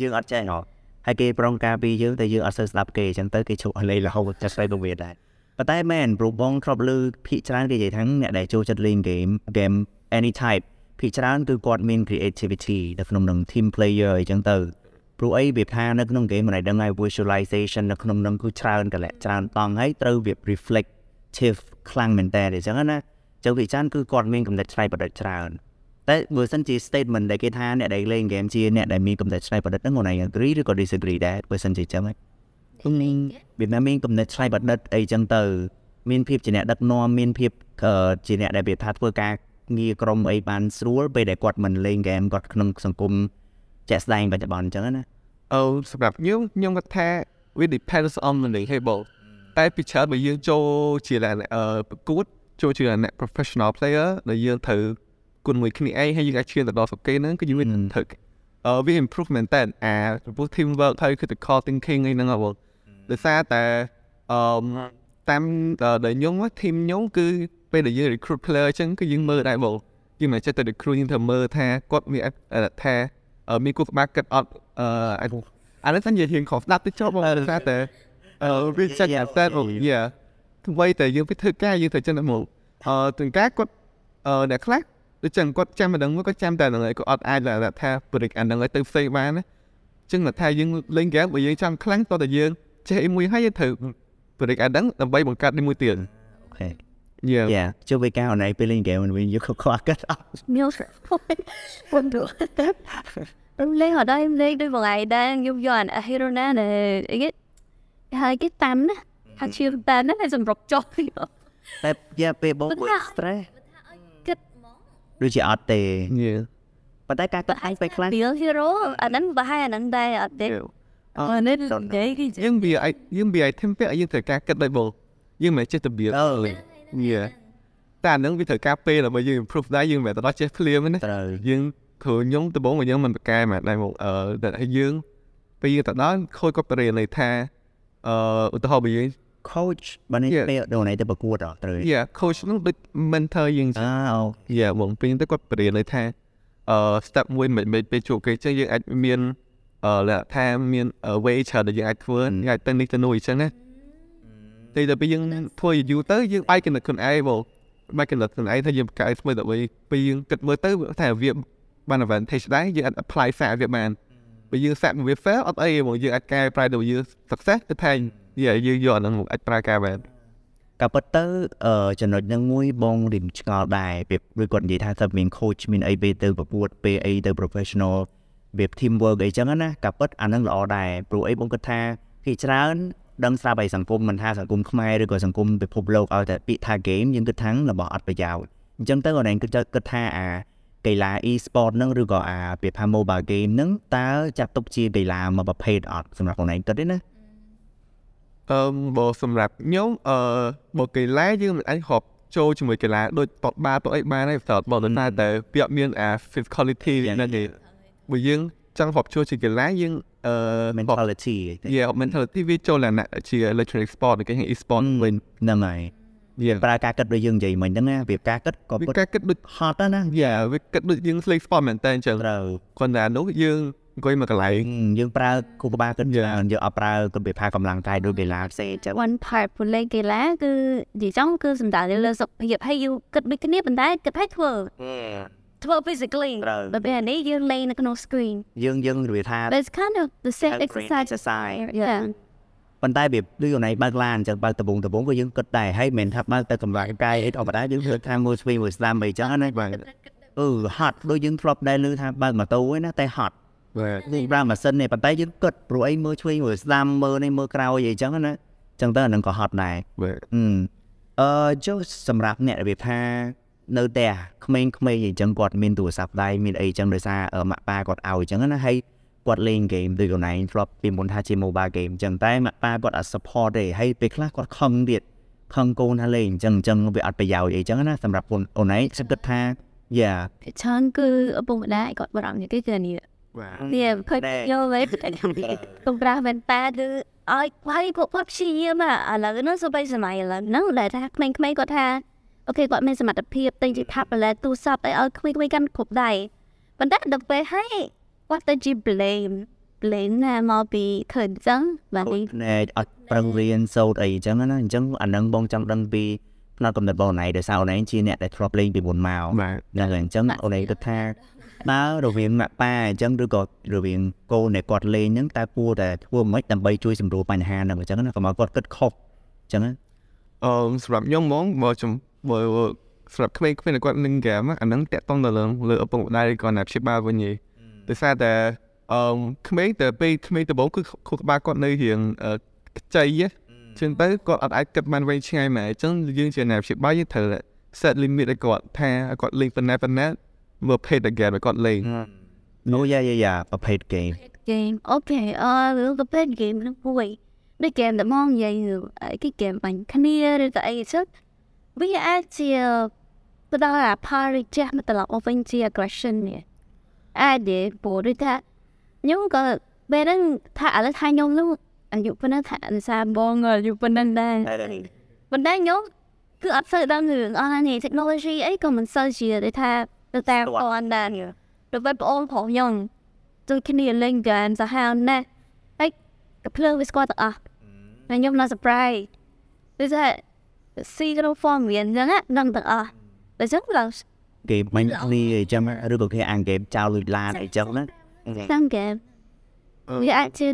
យើងអត់ចេះហ៎ហើយគេប្រងការពីយើងតែយើងអត់សូវស្ដាប់គេអញ្ចឹងទៅគេឈប់ឲ្យលេងរហូតចាស់ស្រីទៅវាដែរប៉ុន្តែមែនព្រោះបងធ្លាប់លើភាគច្រើនគេនិយាយថាអ្នកដែលចូលចិត្តលេង game game any type ភាគច្រើនគឺគាត់មាន creativity នៅក្នុងនឹង team player អីចឹងទៅព្រោះអីវាថានៅក្នុង game មិនដឹងហើយ visualization នៅក្នុងនឹងគឺច្រើនកលៈច្រើនតង់ហើយត្រូវវា reflect competitive ខ្លាំងមែនតើអញ្ចឹងណា ចឹងវិចារគឺគាត់មានកំណត់ច្នៃប្រឌិតច្រើនតែបើសិនជា statement ដែលគេថាអ្នកដែលលេង game ជាអ្នកដែលមានកំណត់ច្នៃប្រឌិតហ្នឹងអូនឯង agree ឬក៏ disagree ដែរបើសិនជាចឹងហ្នឹងវាមិនមានកំណត់ច្នៃប្រឌិតអីចឹងទៅមានភាពជាអ្នកដឹកនាំមានភាពជាអ្នកដែលវាថាធ្វើការងារក្រុមអីបានស្រួលពេលដែលគាត់មិនលេង game គាត់ក្នុងសង្គមជាក់ស្ដែងបច្ចុប្បន្នអញ្ចឹងណាអូសម្រាប់ខ្ញុំខ្ញុំគាត់ថា we depends on the table តែពីច្រើនបើយើងចូលជាប្រកួត ចូលជាអ្នក professional player ដែលយើងត្រូវគុណមួយគ្នាឯងហើយយើងអាចឈានទៅដល់សុខគេហ្នឹងគឺយើងមានត្រូវអឺវា improvement តែអាចំពោះ team work ហើយ critical thinking អីហ្នឹងអ្ហ៎ដោយសារតែអឺតាមដែលខ្ញុំ team ខ្ញុំគឺពេលដែលយើង recruit player អញ្ចឹងគឺយើងមើលដែរបងយើងមិនចេះតែ recruit យើងត្រូវមើលថាគាត់មានថាមានគូក្បាលគិតអត់អឺអានេះតែនិយាយរៀងខុសស្ដាប់ទៅចុះបងដោយសារតែអឺវាចេះតែបងយ៉ា អ្វីតែយើងទៅធ្វើការយើងត្រូវចេះតែមកអឺទាំងការគាត់អឺអ្នកខ្លះដូចចឹងគាត់ចាំមិនដឹងមកគាត់ចាំតែហ្នឹងហើយគាត់អត់អាចថា break អាហ្នឹងឲ្យទៅផ្សេងបានណាចឹងថាយើងលេងហ្គេមបើយើងចាំខ្លាំងតោះតែយើងចេះអីមួយហើយយើងត្រូវ break អាហ្នឹងដើម្បីបង្កើតនេះមួយទៀតអូខេ Yeah. Yeah. ជួយវិការណៃពេលលេងហ្គេមវិញយកខ្វះកាត់អត់មានពុនទៅលេងហត់ដែរលេងដូចមួយថ្ងៃដែរយកយកអា hero ណាអីគេហើយគេតាមណា ថាជាតាមណាសម្រាប់ចុះតែយ៉ាពេលបងមួយ stress គិតហ្មងដូចជាអត់ទេយេប៉ុន្តែការគិតឯងពេលខ្លះ real hero អាហ្នឹងប្រហែលអាហ្នឹងដែរអត់ទេអឺនេះនិយាយគេយើងវាយើងវា item ពាក់យើងត្រូវការគិតដោយបងយើងមិនចេះទៅ build អូយេតែអាហ្នឹងវាត្រូវការពេលដើម្បីយើង improve ដែរយើងមិនទៅដល់ចេះភ្លាមណាត្រូវយើងព្រោះខ្ញុំដំបូងយើងមិនប្រកែមកដែរមកអឺតែយើងពេលយើងទៅដល់ខូចគាត់បរិយាន័យថាអឺឧទាហរណ៍បើយើង coach បើនេះពេលដល់ណៃទៅប្រកួតអត់ត្រូវ Yeah coach នោះដូច mentor យើងអើអូ Yeah បងពេលទៅគាត់បរិយាន័យថាអឺ step មួយមិនមិនពេលជួបគេចឹងយើងអាចមានអឺលក្ខថាមាន way ច្រើនដែលយើងអាចធ្វើយើងអាចទៅនេះទៅនោះអញ្ចឹងណាតែដល់ពេលយើងធ្វើយូរទៅយើងបែកគំនិតខ្លួនឯងបងបែកគំនិតខ្លួនឯងថាយើងបង្កើតថ្មីដើម្បីពេលយើងគិតមើលទៅថាវាបាន advantage ដែរយើងអាច apply សាកវាបានបើយើងសាកវា fail អត់អីហ្មងយើងអាចកែប្រែទៅយើង success ទៅថា យើងយើងយកអាហ្នឹងមកអាចប្រើការបានក៏ប៉ុន្តែអឺចំណុចហ្នឹងមួយបងរៀមឆ្ងល់ដែរពេលឬគាត់និយាយថាថាមាន coach មានអីពេលទៅប្រកួតពេលអីទៅ professional វា team work អីចឹងណាក៏ប៉ុតអាហ្នឹងល្អដែរព្រោះអីបងគិតថាគេច្រើនដឹងស្រាប់ឲ្យសង្គមមិនថាសង្គមខ្មែរឬក៏សង្គមពិភពលោកឲ្យតែពាក្យថា game យើងគិតថារបស់អត់ប្រយោជន៍អញ្ចឹងទៅអូនឯងគិតគិតថាអាកីឡា e-sport ហ្នឹងឬក៏អាពាក្យថា mobile game ហ្នឹងតើចាត់ទុកជាកីឡាមួយប្រភេទអត់សម្រាប់ខ្លួនឯងគិតទេណា អឺបើសម្រាប់ខ្ញុំអឺបើកីឡាយើងមិនអាចរាប់ចូលជាមួយកីឡាដូចតបបាល់តអីបានទេតើបើតែតែវាអត់មានអា physicality ហ្នឹងទេបើយើងចង់រាប់ចូលជាកីឡាយើងអឺ mentality yeah mentality វាចូលលក្ខណៈជា electronic sport គេហៅ e-sport វិញហ្នឹងហើយវាប្រើការគិតដូចយើងនិយាយមិញហ្នឹងណាវាការគិតក៏ពិតការគិតដូចហត់ណាយ៉ាវាគិតដូចយើងស្លេក sport មែនតើអញ្ចឹងត្រូវគាត់តែនោះយើង អង្គុយមកកន្លែងយើងប្រើគូក្បាលគិតច្រើនយើងអត់ប្រើគិតវាផាកម្លាំងកាយដូចកីឡាផ្សេងអញ្ចឹង one part ព្រលេងកីឡាគឺនិយាយចង់គឺសំដៅលើសុខភាពហើយយើងគិតដូចគ្នាប៉ុន្តែគិតឲ្យធ្វើធ្វើ physically បើពេលនេះយើងលេងនៅក្នុង screen យើងយើងនិយាយថា It's kind of the same exercise exercise yeah ប៉ុន្តែវាដូចអូនឯងបើកឡានអញ្ចឹងបើកដបងដបងក៏យើងគិតដែរហើយមិនថាបើកទៅកម្លាំងកាយអីធម្មតាយើងធ្វើថាមួយស្វីមួយស្ដាំអីចឹងណាបាទអឺហត់ដូចយើងធ្លាប់ដែរលើថាបើកម៉ូតូឯណាតែហត់ បាទនេះប្រើម៉ាស៊ីននេះប៉ុន្តែយើងគិតព្រោះអីមើលឆ្វេងមើលស្ដាំមើលនេះមើលក្រោយអីចឹងណាចឹងទៅអានឹងក៏ហត់ដែរបាទអឺចុះសម្រាប់អ្នករបៀបថានៅផ្ទះក្មេងៗអីចឹងគាត់មានទូរស័ព្ទដៃមានអីចឹងដោយសារម៉ាក់ប៉ាគាត់ឲ្យចឹងណាហើយគាត់លេងហ្គេមដូចកន្លែងធ្លាប់ពីមុនថាជា mobile game អញ្ចឹងតែម៉ាក់ប៉ាគាត់អត់ support ទេហើយពេលខ្លះគាត់ខឹងទៀតខឹងកូនថាលេងអញ្ចឹងអញ្ចឹងវាអត់ប្រយោជន៍អីចឹងណាសម្រាប់អូនអូនឯងខ្ញុំគិតថាយ៉ាច្រើនគឺឪពុកម្ដាយគាត់បារម្ភគេគឺនេះ បាទនេះឃើញយកវិញកំប្រាស់មែនតាគឺឲ្យហើយពួកគាត់ព្យាយាមឥឡូវហ្នឹងសូម្បីសម័យឥឡូវហ្នឹងដែលថាក្មេងៗគាត់ថាអូខេគាត់មានសមត្ថភាពទិញជា tablet ទូរស័ព្ទអីឲ្យក្មេងៗកាន់គ្រប់ដៃប៉ុន្តែដល់ពេលហើយគាត់ទៅជា blame blame ណាមកពីឃើញចឹងបាទណែអត់ប្រឹងរៀនសូត្រអីចឹងណាអញ្ចឹងអានឹងបងចង់ដឹងពីផ្នែកកំណត់បងណៃដោយសារអូនឯងជាអ្នកដែលធ្លាប់លេងពីមុនមកណាអញ្ចឹងអូនឯងគិតថា តើរវាងម៉ាក់ប៉ាអញ្ចឹងឬក៏រវាងកូនដែលគាត់លេងហ្នឹងតើគួរតែធ្វើម៉េចដើម្បីជួយសម្រួលបញ្ហាហ្នឹងអញ្ចឹងណាកុំឲ្យគាត់គិតខុសអញ្ចឹងណាអឺសម្រាប់ខ្ញុំហ្មងបើចំបើសម្រាប់ក្មេងៗដែលគាត់នឹងហ្គេមអាហ្នឹងតាក់ទងទៅលើលើឪពុកម្ដាយគាត់ណាព្យាបាលវិញទេដោយសារតែអឺក្មេងតែពេលក្មេងដំបូងគឺខួរក្បាលគាត់នៅរៀងខ្ចីចឹងទៅគាត់អត់អាចគិតបានវែងឆ្ងាយម៉ែអញ្ចឹងយើងជាអ្នកព្យាបាលយើងត្រូវ set limit ឲ្យគាត់ថាគាត់លេងប៉ុណ្ណាប៉ុណ្ណា មើល pay the game ឲ្យគាត់លេងអូយ៉ាយ៉ាយ៉ាប្រភេទ game game ok ờ rồi cái bên game nó vui cái game đã mong vậy rồi cái game bằng kia rồi tại sức bây giờ ai chia bắt đầu là party chat mà tao là open chia aggression nè ai để bố đi ta nhưng có bên đó thả là thay nhau luôn anh chụp bên đó thả anh sao bon rồi chụp bên đó đang bên đó nhớ cứ áp sự đang người online này technology ấy còn mình sơ chia để tha để ta còn đang rồi rồi bên ôn khổ nhung ជួយគ្នាលេងហ្គេមសាហាវណាស់ហើយកភ្លើងវាស្គាល់ទាំងអស់ហើយខ្ញុំនៅ surprise ដូចថាស៊ីក្នុង form វាអញ្ចឹងហ្នឹងទាំងអស់ដូច្នេះឡើង game មិនគ្នាអញ្ចឹងឬក៏គេអាន game ចោលលួចឡានអីចឹងណាតាម game វាអាចជា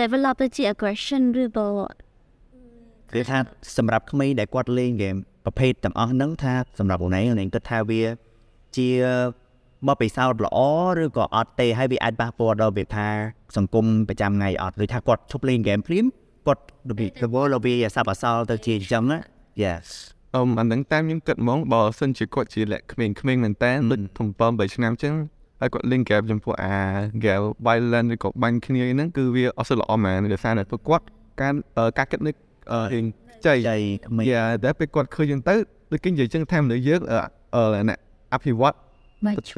develop ទៅជា aggression ឬក៏គឺថាសម្រាប់ក្មេងដែលគាត់លេង game ប្រភេទទាំងអស់ហ្នឹងថាសម្រាប់អូនឯងអូនឯងគិតថាវា ជាបបពិសោធន៍ល្អឬក៏អត់ទេហើយវាអាចប៉ះពាល់ដល់វាថាសង្គមប្រចាំថ្ងៃអត់ឬថាគាត់ឈប់លេងហ្គេមភ្លាមគាត់របៀបរបបរបៀបសាប់អសល់ទៅជាអញ្ចឹងណា Yes អឺអានឹងតាមខ្ញុំគិតហ្មងបើសិនជាគាត់ជាលក្ខក្មេងក្មេងមែនតើដូចធំ7 3ឆ្នាំអញ្ចឹងហើយគាត់លេងហ្គេមចំពោះអា game violent ឬក៏បាញ់គ្នាហ្នឹងគឺវាអត់សូវល្អមែនដោយសារតែពួកគាត់ការការគិតនេះរៀងចៃចៃក្មេងយ៉ាតែពេលគាត់ឃើញអញ្ចឹងទៅដូចគេនិយាយអញ្ចឹងថាមនុស្សយើងអឺអ្នក អភិវឌ្ឍ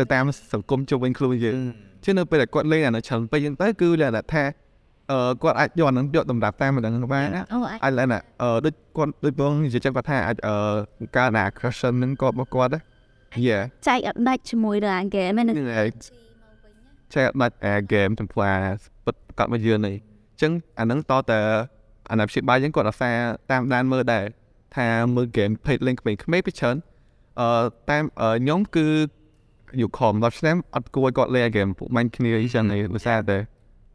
ទៅតាមសង្គមជុំវិញខ្លួនយើងជានៅពេលដែលគាត់លេងអានៅច្រើនពេកហ្នឹងទៅគឺលក្ខណៈថាអឺគាត់អាចយកអាហ្នឹងយកតម្រាប់តាមម្ដងបានណាអូអាចលក្ខណៈអឺដូចគាត់ដូចបងនិយាយចឹងគាត់ថាអាចអឺការណា crushing ហ្នឹងក៏របស់គាត់ដែរយេចែកអត់ដាច់ជាមួយនឹងអា game ហ្នឹងហ្នឹងហើយចែកបាច់អា game ចំពោះអាពិតកាត់មកយើងនេះអញ្ចឹងអាហ្នឹងតតែអាណាព្យាបាលយើងគាត់អាសាតាមដានមើលដែរថាមើល game ភេទលេងក្មេងៗពីច្រើន អឺតាមខ្ញុំគឺយុខំ10ឆ្នាំអត់គួរឲ្យគាត់លេងហ្គេមពួកបាញ់គ្នាអីចឹងឯងឧស្សាហ៍តែ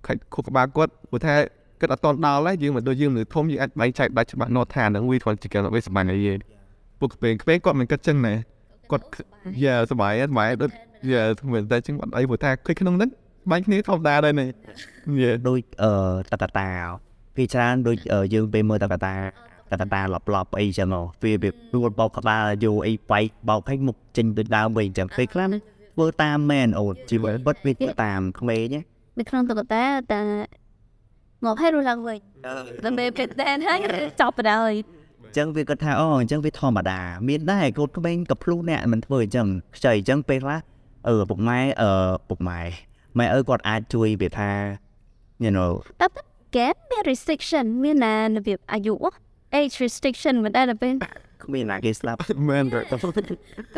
ខិតខុសក្បាលគាត់ព្រោះថាគាត់អត់តន់ដល់ហើយយើងមិនដូចយើងមនុស្សធំយើងអាចបែងចែកដាច់ច្បាស់នោះថាហ្នឹងវាគាត់ជាការវាសម្បាញ់អីទេពួកក្មេងៗគាត់មិនគិតចឹងណាគាត់យ៉ាសបាយសបាយដូចយ៉ាមិនតែចឹងអត់អីព្រោះថាឃើញក្នុងហ្នឹងបាញ់គ្នាធម្មតាដែរនេះយ៉ាដូចអឺតតតាពីច្រើនដូចយើងពេលមើលតតតា តតតាឡប់ឡប់អីចឹងវាវាពួលបោកក្បាលយកអីបែកបោកឲ្យមុខចេញទៅដើមវិញចឹងពេលខ្លះធ្វើតាមមែនអូនជីវិតពិតវាធ្វើតាមក្មេងណានៅក្នុងតុក្កតាតែមកឲ្យរឡើងវិញដើម្បីពេលតែនហើយចប់បណ្ដោយអញ្ចឹងវាគាត់ថាអូអញ្ចឹងវាធម្មតាមានដែរកូនក្មេងក៏ភ្លុះអ្នកមិនធ្វើអញ្ចឹងខ្ចីអញ្ចឹងពេលខ្លះអឺពុកម៉ែអឺពុកម៉ែម៉ែអើគាត់អាចជួយវាថា you know តែ game មាន restriction មានណារបៀបអាយុ age restriction មិនដែរទៅពេលគ្មានណាគេស្លាប់មែនទេក៏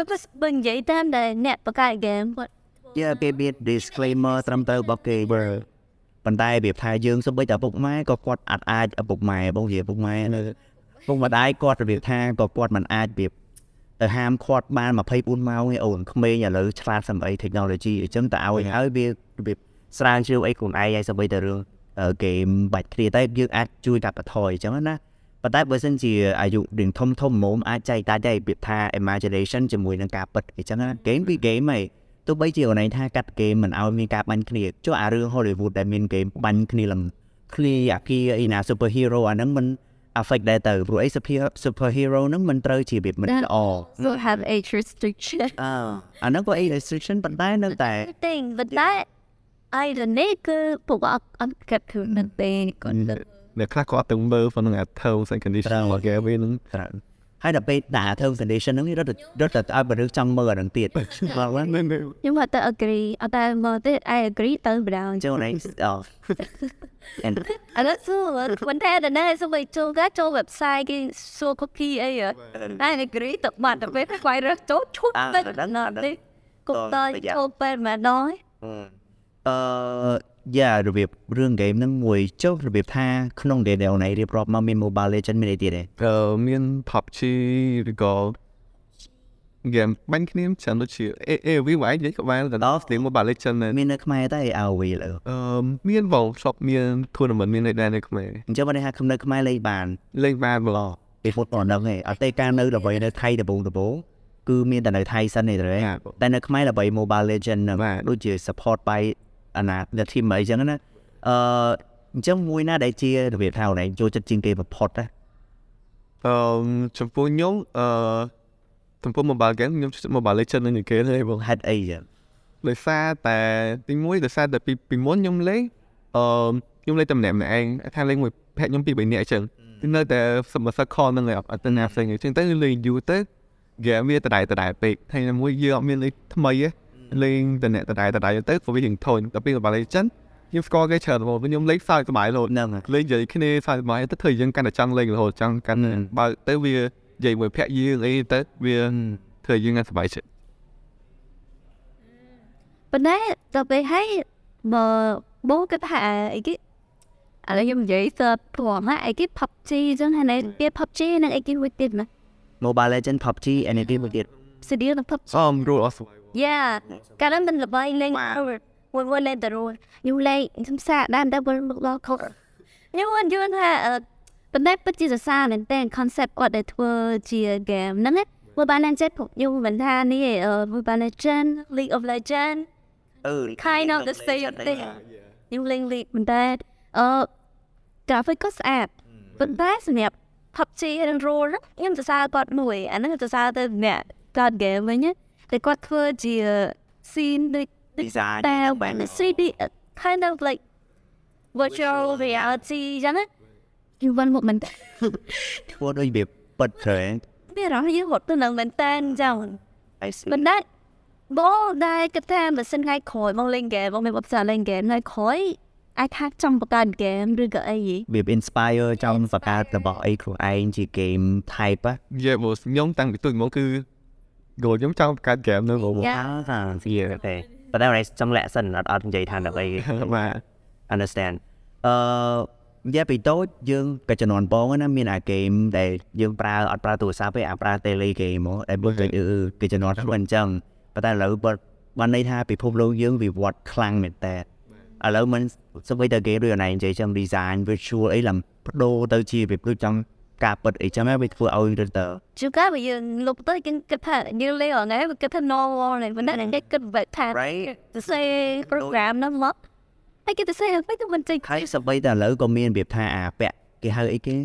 បើបើនិយាយតាមដែលអ្នកបង្កើត game គាត់យើគេមាន disclaimer ត្រឹមត្រូវរបស់គេបើប៉ុន្តែវាថាយើងសូម្បីតែពុកម៉ែក៏គាត់អាចអាចឪពុកម៉ែបងនិយាយពុកម៉ែនៅពុកម្ដាយគាត់របៀបថាក៏គាត់មិនអាចរបៀបទៅហាមឃាត់បាន24ម៉ោងទេអូនក្មេងឥឡូវឆ្លាតសម្អី technology អញ្ចឹងតើឲ្យហើយវារបៀបស្រាវជ្រាវអីខ្លួនឯងហើយសូម្បីតែរឿងហ្គេមបាច់គ្នាតែយើងអាចជួយកាត់បន្ថយអញ្ចឹងណា ប៉ុន្តែបើសិនជាអាយុរៀងធំធំមុំអាចចែកតាច់ដែររបៀបថា imagination ជាមួយនឹងការពិតអញ្ចឹងណា game ពី game ហីទោះបីជាអូនឯងថាកាត់ game មិនឲ្យមានការបាញ់គ្នាចុះអារឿង Hollywood ដែលមាន game បាញ់គ្នាឡើងគ្នាអាគីអីណា super hero អាហ្នឹងមិន affect ដែរទៅព្រោះអី super super hero ហ្នឹងមិនត្រូវជារបៀបមិនល្អ so have age restriction អើអាហ្នឹងក៏ age restriction ប៉ុន្តែនៅតែ thing ប៉ុន្តែ I don't know គឺពួកអត់អត់កាត់គឺនឹងទេគាត់ អ្នកខ្លះក៏អត់ទាំងមើលប៉ុណ្ណឹងអា terms and conditions របស់គេវានឹងត្រូវហើយដល់ពេលដាក់ terms and condition ហ្នឹងរត់រត់ទៅឲ្យមនុស្សចង់មើលអាហ្នឹងទៀតបាទហ្នឹងខ្ញុំអត់ទៅ agree អត់តែមកទេ I agree ទៅម្ដងចូលនេះអ and អត់សួរប៉ុន្តែដល់ណាសួរចូលកាចូល website គេសួរ cookie អីហ៎ I agree ទៅបាត់ទៅពេលខ្វាយរត់ចូលឈប់ទៅដល់នេះគុំតើចូលពេលម្ដងអឺ យ៉ារបៀបរឿង game ហ្នឹងមួយចុះរបៀបថាក្នុង day ដែលរៀបរាប់មកមាន Mobile Legend មានអីទៀតទេអឺមាន PUBG ឬក៏ game បាញ់គ្នាច្រើនដូចជា AV វានិយាយក៏បានទៅដល់ Steam Mobile Legends ដែរមាននៅខ្មែរតែ AOV លើអឺមានបង shop មាន tournament មាននៅដែរនៅខ្មែរអញ្ចឹងបើថានៅខ្មែរលេងបានលេងបានបងពីមុនប៉ុណ្ណឹងឯងអត់ទេការនៅល្បីនៅថៃដំបូងដំបូងគឺមានតែនៅថៃសិនទេទេតែនៅខ្មែរល្បី Mobile Legend ហ្នឹងដូចជា support by អាណា the team អីចឹងណាអឺអញ្ចឹងមួយណាដែលជារបៀបថាអូនឯងចូលចិត្តជាងគេបំផុតណាអឺចំពោះខ្ញុំអឺចំពោះ mobile game ខ្ញុំចូលចិត្ត Mobile Legends នឹងគេទេបងហេតុអីចឹងដោយសារតែទីមួយដោយសារតែពីពីមុនខ្ញុំលេងអឺខ្ញុំលេងតែម្នាក់ម្នាក់ឯងថាលេងមួយភ័ក្រខ្ញុំពីរបីនាក់អញ្ចឹងគឺនៅតែសមត្ថខនហ្នឹងឯងអត់ទៅណាផ្សេងអញ្ចឹងទៅលេងយូរទៅ game វាដដែលដដែលពេកហើយមួយយើងអត់មានលេងថ្មីទេ លេងតែអ្នកដដែលដដែលទៅក៏វារៀងធន់ដល់ពេល Mobile Legends ខ្ញុំស្គាល់គេច្រើនហ្មងខ្ញុំលេងសើចសប្បាយរហូតហ្នឹងលេងនិយាយគ្នាសើចសប្បាយទៅធ្វើយើងកាន់តែចង់លេងរហូតចង់កាន់តែបើកទៅវានិយាយមួយភ័ក្រយើងអីទៅវាធ្វើយើងកាន់តែសប្បាយចិត្តប៉ុន្តែដល់ពេលហើយបើបងគិតថាអីគេឥឡូវខ្ញុំនិយាយសើព្រមណាអីគេ PUBG អញ្ចឹងហើយនៅទៀត PUBG និងអីគេមួយទៀតណា Mobile Legend PUBG and នេះមួយទៀត Studio និង PUBG អម rule of survival Yeah កាលនោះមិនល្បីលេងមួយមួយលេងតែរួខ្ញុំលេងខ្ញុំសាកដែរតែវិលមកដល់ខុសខ្ញុំមិនយល់ថាអឺប៉ុន្តែពិតជាសរសើរមែនតើ concept គាត់ដែលធ្វើជា game ហ្នឹងណា Mobile Legends ពួកខ្ញុំមិនថានេះឯង Mobile Legends League of Legends អឺ kind of the same thing ខ្ញុំលេង League ប៉ុន្តែអឺ graphic ក៏ស្អាតប៉ុន្តែសម្រាប់ PUBG និង Role ខ្ញុំសរសើរគាត់មួយអាហ្នឹងសរសើរទៅអ្នកកើត game វិញណា តែគាត់ធ្វើជា scene ដូច design តែបែប 3D kind of like virtual reality ចឹងណាយូរវិញមកមែនតើធ្វើដូចវាពិតត្រូវមានអារម្មណ៍យើងរត់ទៅនឹងមែនតើអញ្ចឹង I see ប៉ុន្តែបងដែលគិតថាបើសិនថ្ងៃក្រោយបងលេងហ្គេមបងមានបទពិសោធន៍លេងហ្គេមថ្ងៃក្រោយអាចថាចង់បង្កើតហ្គេមឬក៏អីហីវា inspire ចង់បង្កើតរបស់អីខ្លួនឯងជា game type ណាយេបងខ្ញុំតាំងពីទូចមកគឺ goal ខ្ញុំចង់បង្កើត game ហ្នឹងបងយ៉ាថាជាទេប៉ុន្តែ俺ចង់លាក់សិនអត់អត់និយាយថាដល់អីបាទ understand អឺនិយាយពីតូចយើងក៏ចំនួនបងណាមានអា game ដែលយើងប្រើអត់ប្រើទូរស័ព្ទទេអាប្រើ tele game ហ្មងដែលបើគេគេចំនួនខ្លួនអញ្ចឹងប៉ុន្តែឥឡូវបើបានន័យថាពិភពលោកយើងវិវត្តខ្លាំងមែនតើឥឡូវមិនសម្បីតែ game ឬអណៃនិយាយចឹង design virtual អីឡើងបដូរទៅជាវាដូចចង់ ការពិតអីចឹងហើយវាធ្វើឲ្យទៅទៅជួនកាលបើយើងលុបទៅគេគិតថាយើងលេងអត់ហ្នឹងគេគិតថា normal ហ្នឹងប៉ុន្តែគេគិតបែបថា right ទៅសេ program ហ្នឹងមកហើយគេទៅសេអ្វីទៅមិនចេញហើយសម្បីតែឥឡូវក៏មានរបៀបថាអាពាក់គេហៅអីគេ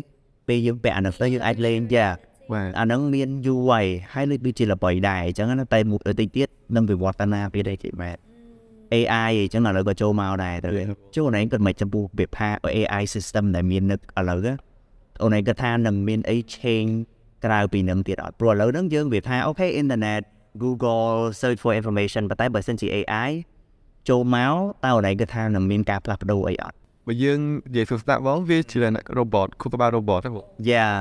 ពេលយើងពាក់អានោះទៅយើងអាចលេងយ៉ាបាទអាហ្នឹងមានយូរហើយហើយដូចដូចជាល្បីដែរអញ្ចឹងណាតែមួយទៅទៀតនឹងវិវត្តនាពី đây គេមែន AI អញ្ចឹងឥឡូវក៏ចូលមកដែរទៅចូលណែគាត់មិនចំពោះវិភាគ AI system ដែលមាននៅឥឡូវ អូនឯងគាត់ថានឹងមានអី change ក្រៅពីនឹងទៀតអត់ព្រោះឥឡូវហ្នឹងយើងវាថាអូខេ internet Google search for information ប៉ុន្តែបើសិនជា AI ចូលមកតើអូនឯងគាត់ថានឹងមានការផ្លាស់ប្ដូរអីអត់បើយើងនិយាយសួរស្ដាប់បងវាជាលក្ខណៈ robot គូក្បាល robot ហ្នឹងបង Yeah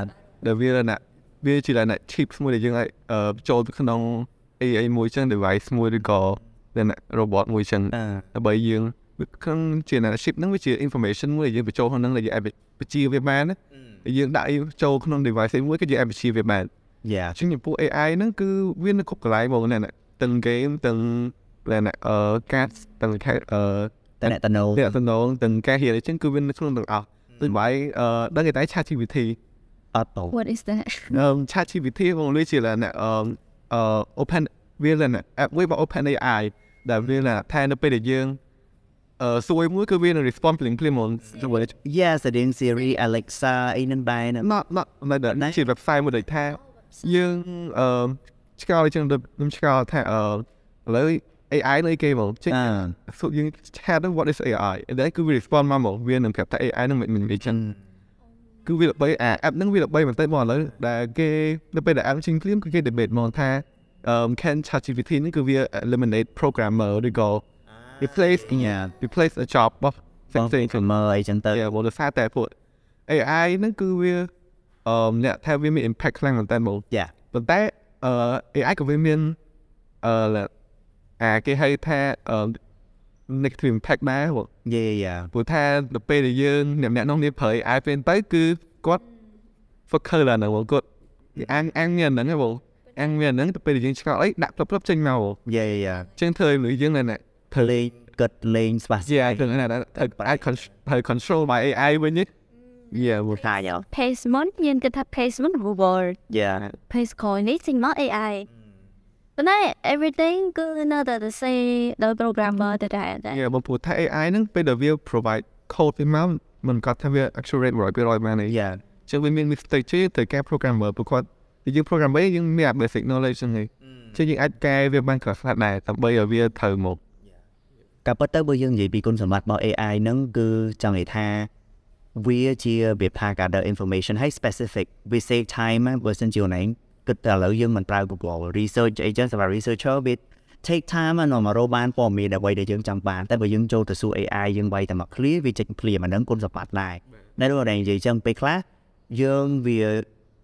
ដែលវាលក្ខណៈវាជាលក្ខណៈ chips មួយដែលយើងអាចអឺចូលទៅក្នុង AI មួយចឹង device មួយឬក៏លក្ខណៈ robot មួយចឹងអឺដើម្បីយើងវា ក្នុងជាលក្ខណៈ chip ហ្នឹងវាជា information មួយដែលយើងបញ្ចូលក្នុងហ្នឹងដែលយើងអាចបញ្ជាវាបានណាដែលយើងដាក់អីចូលក្នុង device មួយក៏យើងអាចបញ្ជាវាបាន Yeah ជាងចំពោះ AI ហ្នឹងគឺវានៅគ្រប់កន្លែងហ្មងណាទាំង game ទាំងលក្ខណៈអឺ cats ទាំងខែអឺតែអ្នកតណូអ្នកសំណងទាំងការរៀនអញ្ចឹងគឺវានៅក្នុងទាំងអស់ដូចបាយអឺដឹងគេតែ ChatGPT អត់ទៅ What is that អឺ ChatGPT បងលុយជាលក្ខណៈអឺអឺ open វាលក្ខណៈ app មួយរបស់ OpenAI ដែលវាលក្ខណៈថានៅពេលដែលយើង អឺសួរមួយគឺវានឹង respond ភ្លាមភ្លាមហ្មងទៅវិញ Yes ស្តៀង Siri Alexa អីនឹងដែរណា not not នៅតែជា website មួយដែលថាយើងអឺឆ្កល់អញ្ចឹងដូចខ្ញុំឆ្កល់ថាអឺឥឡូវ AI នៅគេហ្មងចេញអឺសួរយើង chat ហ្នឹង what is AI ហើយគឺវា respond មកហ្មងវានឹងប្រាប់ថា AI ហ្នឹងមិនមិននិយាយចឹងគឺវាល្បីអា app ហ្នឹងវាល្បីមែនតើបងឥឡូវដែលគេនៅពេលដែល app ចេញភ្លាមគឺគេ debate មកថាអឺ can ChatGPT ហ្នឹងគឺវា eliminate programmer ឬក៏ replace Yeah replace a job របស់ផ្សេងផ្សេងផ្សេងៗមើលអីចឹងទៅ Yeah បងដោយសារតែពួក AI ហ្នឹងគឺវាអឺអ្នកថាវាមាន impact ខ្លាំងមែនតើបង Yeah ប៉ុន្តែអឺ AI ក៏វាមានអឺអាគេហៅថាអឺ negative impact ដែរបង Yeah yeah ព្រោះថាទៅពេលដែលយើងអ្នកម្នាក់នោះនេះប្រើ AI ពេលទៅគឺគាត់ focus ឡើងហ្នឹងបងគាត់គេអាំងអាំងមានហ្នឹងហ៎បងអាំងមានហ្នឹងទៅពេលដែលយើងឆ្កល់អីដាក់ផ្លឹបផ្លឹបចេញមកបង Yeah yeah អញ្ចឹងធ្វើឲ្យយើងណែ ធ្វើលេងគិតលេងស្វាស្ជាអាចទៅណែត្រូវអាច con- ត្រូវ control by AI វិញនេះ yeah មកថាយោ payment យើងគិតថា payment reward yeah pay score នេះចេញមក AI ប៉ុន្តែ everything គឺនៅតែទៅ say ដល់ programmer ទៅដែរតែ yeah បងព្រោះថា AI ហ្នឹងពេលដែលវា provide code ទៅមកមិនគាត់ថាវា accurate 100%មែនទេ yeah ចឹងវាមាន mistake ជាទៅកែ programmer ព្រោះគាត់យើង programmer យើងមាន basic knowledge ហ្នឹងឯងចឹងយើងអាចកែវាបានខ្លះខ្លះដែរដើម្បីឲ្យវាត្រូវមក ការពិតទៅបើយើងនិយាយពីគុណសម្បត្តិរបស់ AI ហ្នឹងគឺចង់និយាយថាវាជាវាផា gather information ហើយ specific វា save time ណាបើសិនជាអូនឯងគិតតែឥឡូវយើងមិនប្រើ Google research អីចឹងសម្រាប់ researcher វា take time ណាមករកបានព័ត៌មានអ្វីដែលយើងចង់បានតែបើយើងចូលទៅសួរ AI យើងវាយតែមក clear វាចេញ clear អាហ្នឹងគុណសម្បត្តិដែរតែដូចតែនិយាយចឹងពេលខ្លះយើងវា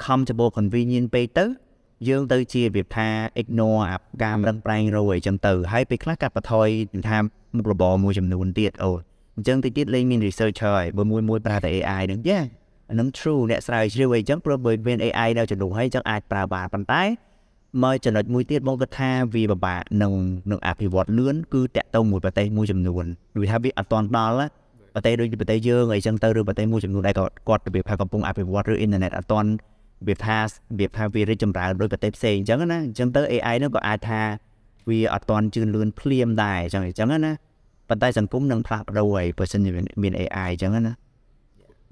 comfortable convenient ពេកទៅ យើងទៅជារបៀបថា ignore អាការរឹងប្រែងរយអញ្ចឹងទៅហើយពេលខ្លះកាត់បន្ថយថាមុខរបរមួយចំនួនទៀតអូអញ្ចឹងតិចទៀតលេងមាន researcher ហើយបើមួយមួយប្រើតែ AI ហ្នឹងយ៉ាអាហ្នឹង true អ្នកស្រាវជ្រាវអីចឹងព្រោះបើមាន AI នៅចំនួនហើយអញ្ចឹងអាចប្រើបានប៉ុន្តែមកចំណុចមួយទៀតបងគិតថាវាពិបាកនឹងនឹងអភិវឌ្ឍលឿនគឺតាក់ទងមួយប្រទេសមួយចំនួនវាថាវាអត់ទាន់ដល់ណាប្រទេសដូចប្រទេសយើងអីចឹងទៅឬប្រទេសមួយចំនួនដែលក៏គាត់របៀបថាកំពុងអភិវឌ្ឍឬអ៊ីនធឺណិតអត់ទាន់ របៀបថារបៀបថាវារីកចម្រើនដោយប្រទេសផ្សេងអញ្ចឹងណាអញ្ចឹងទៅ AI នោះក៏អាចថាវាអត់ទាន់ជឿនលឿនភ្លាមដែរអញ្ចឹងអញ្ចឹងណាប៉ុន្តែសង្គមនឹងផ្លាស់ប្ដូរហើយបើសិនជាមាន AI អញ្ចឹងណា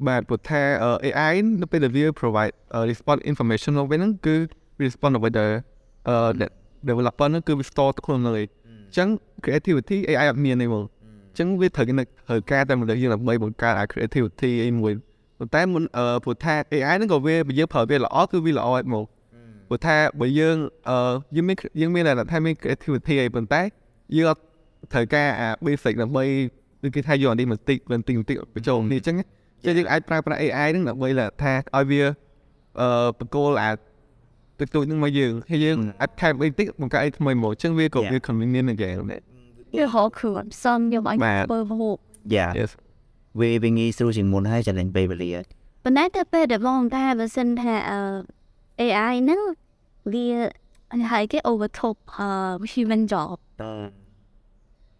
បាទព្រោះថា AI នៅពេលដែលវា provide response information មកវិញហ្នឹងគឺ response អ្វីដែលអឺ developer ហ្នឹងគឺវា store ទៅក្នុងហ្នឹងឯងអញ្ចឹង creativity AI អត់មានទេមកអញ្ចឹងវាត្រូវត្រូវការតែមនុស្សយើងដើម្បីបង្កើតអា creativity អីមួយ ប៉ុន្តែមុនអឺព្រោះថា AI ហ្នឹងក៏វាបើយើងប្រើវាល្អគឺវាល្អឯមកព្រោះថាបើយើងអឺយើងមានយើងមានតែថាមាន creativity អីប៉ុន្តែយើងអត់ត្រូវការអា basic ដើម្បីគឺគេថាយកអានេះបន្តិចបន្តិចបន្តិចបញ្ចូលនេះអញ្ចឹងចឹងយើងអាចប្រើប្រាស់ AI ហ្នឹងដើម្បីថាឲ្យវាអឺបកគោលអាតិចតួចហ្នឹងមកយើងហើយយើងអាចថែមអីតិចបង្កើតអីថ្មីមកអញ្ចឹងវាក៏វា convenient ដែរដែរវាហៅខ្លួនសំយកឲ្យបាទបើហូប Yeah yes វាវាងាយស្រួលជាងមុនហើយចំណេញពេលវេលាប៉ុន្តែទៅពេលដែលបងថាបើសិនថាអឺ AI ហ្នឹងវាហើយគេ overtop អឺ human job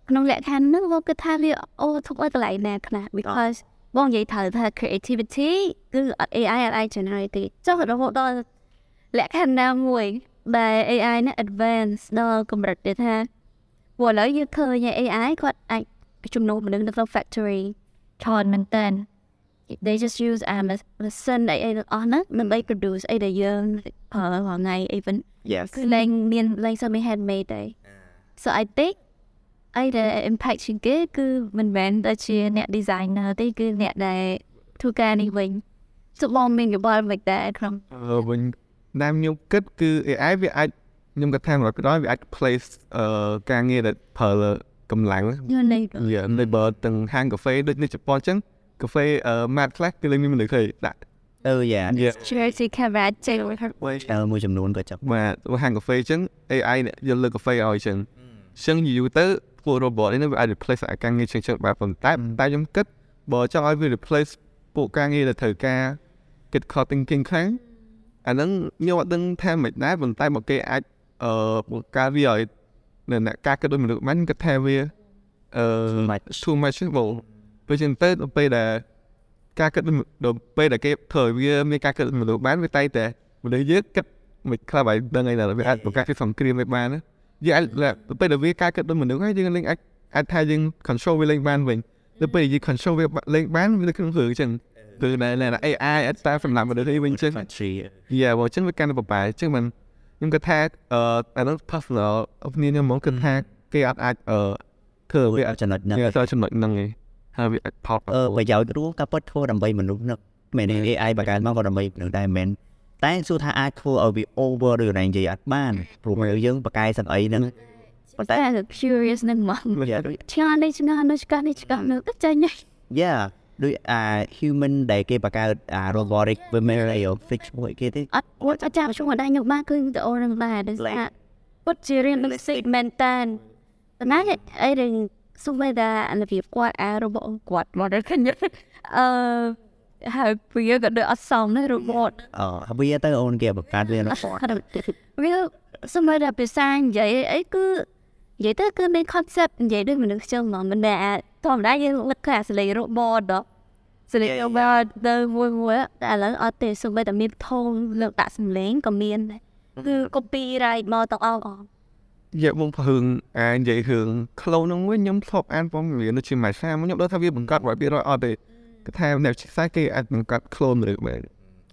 ក្នុងលក្ខខណ្ឌហ្នឹងបងគិតថាវា overtop ឲ្យកន្លែងណាខ្លះ because បងនិយាយត្រូវថា creativity គឺអត់ AI អត់អាច generate ទេចុះរហូតដល់លក្ខខណ្ឌណាមួយដែល AI ហ្នឹង advance ដល់កម្រិតដែលថាព្រោះឥឡូវយើងឃើញ AI គាត់អាចជំនួសមនុស្សនៅក្នុង factory ច្រើនមែនតើ they just use um the sun អីអីទាំងអស់ហ្នឹងដើម្បី produce អីដែលយើងប្រើរាល់ថ្ងៃ even Yes គឺលែងមានលែងសមាន handmade ទេ so I think អីដែល impact ជាងគេគឺមិនមែនតែជាអ្នក designer ទេគឺអ្នកដែលធ្វើការនេះវិញសុបងមានយោបល់មិនដែរក្នុងអឺវិញតាមខ្ញុំគិតគឺ AI វាអាចខ្ញុំគិតថា100%វាអាច place អឺការងារដែលប្រើ កម្លាំងយល់លេខវា labor ទាំងហាងកាហ្វេដូចនៅជប៉ុនអញ្ចឹងកាហ្វេអឺ mat ខ្លះគឺលេងមានមនុស្សឃើញដាក់អឺយ៉ា Yeah. security camera ចេញអឺមួយចំនួនក៏ចាប់បាទហាងកាហ្វេអញ្ចឹង AI អ្នកយកលើកាហ្វេឲ្យអញ្ចឹងអញ្ចឹងយូរទៅពួក robot នេះវាអាច replace អាការងារជាងចឹងបាទប៉ុន្តែតែខ្ញុំគិតបើចង់ឲ្យវា replace ពួកការងារដែលត្រូវការគិត code thinking ខ្លាំងអាហ្នឹងខ្ញុំអត់ដឹងថាមិនដែរប៉ុន្តែបើគេអាចអឺបង្កើតវាឲ្យ នៅអ្នកការគិតដូចមនុស្សមិនគិតថាវាអឺ too much បងពេលចឹងទៅដល់ពេលដែលការគិតដូចដល់ពេលដែលគេធ្វើឲ្យវាមានការគិតដូចមនុស្សបានវាតែងតែមនុស្សយើងគិតមិនខ្លះហើយដឹងអីណាវាអាចបង្កើតជាសង្គ្រាមវាបានណាយើងអាចដល់ពេលដែលវាការគិតដូចមនុស្សហើយយើងលេងអាចអាចថាយើង control វាលេងបានវិញដល់ពេលយើង control វាលេងបានវានៅក្នុងរឿងអញ្ចឹងគឺនៅនៅ AI អត់តាមសម្រាប់មនុស្សទេវិញអញ្ចឹង factory យ៉ាបើអញ្ចឹងវាកាន់តែបបាយអញ្ចឹងមិន ខ្ញុំគិតថាអឺអានោះ personal opinion ខ្ញុំហ្មងគិតថាគេអត់អាចអឺធ្វើវាអាចចំណុចហ្នឹងវាទៅចំណុចហ្នឹងឯងហើយវាអាចផុតអឺប្រយោជន៍រួមក៏ពិតធ្វើដើម្បីមនុស្សហ្នឹងមែនទេ AI បង្កើតមកក៏ដើម្បីមនុស្សដែរមែនតែសួរថាអាចធ្វើឲ្យវា over ឬរែងនិយាយអត់បានព្រោះមនុស្សយើងបកកែសឹងអីហ្នឹងប៉ុន្តែតែ curious នឹងមក Yeah ដូចឆ្ងាយនេះឆ្ងាយនេះឆ្កានេះឆ្កានេះទៅចាញ់នេះ Yeah ដូចអា human ដែលគេបង្កើតអា robotic women អី fix មួយគេទេអត់គាត់អត់ចាប់ជួយដែរខ្ញុំបានគឺទៅអូននឹងដែរដូចថាពុតជារៀន basic មែនតានប៉ុន្តែអីដែលសុំតែអារបៀបគាត់អារបស់គាត់មកដល់គ្នាអឺហើយវាក៏ដូចអត់សមដែររបត់អឺវាទៅអូនគេបង្កើតវា report វាសុំតែភាសានិយាយអីគឺនិយាយទៅគឺមាន concept និយាយដូចមនុស្សចឹងហ្មងមិនដែល ធម្មតាយើងលឹកឃើញអាសលេង robot ដល់ស្លេកមកទៅមួយមួយតែឥឡូវអត់ទេសូម្បីតែមានធងលើកដាក់សំឡេងក៏មានដែរគឺ copyright មកទាំងអស់អស់យកមកភើងអានិយាយរឿង clone ហ្នឹងវិញខ្ញុំធ្លាប់អានព័ត៌មាននៅជាមួយសាខ្ញុំដឹងថាវាបង្កើត100%អត់ទេគេថាអ្នកវិទ្យាសាស្ត្រគេអាចបង្កើត clone ឬមែន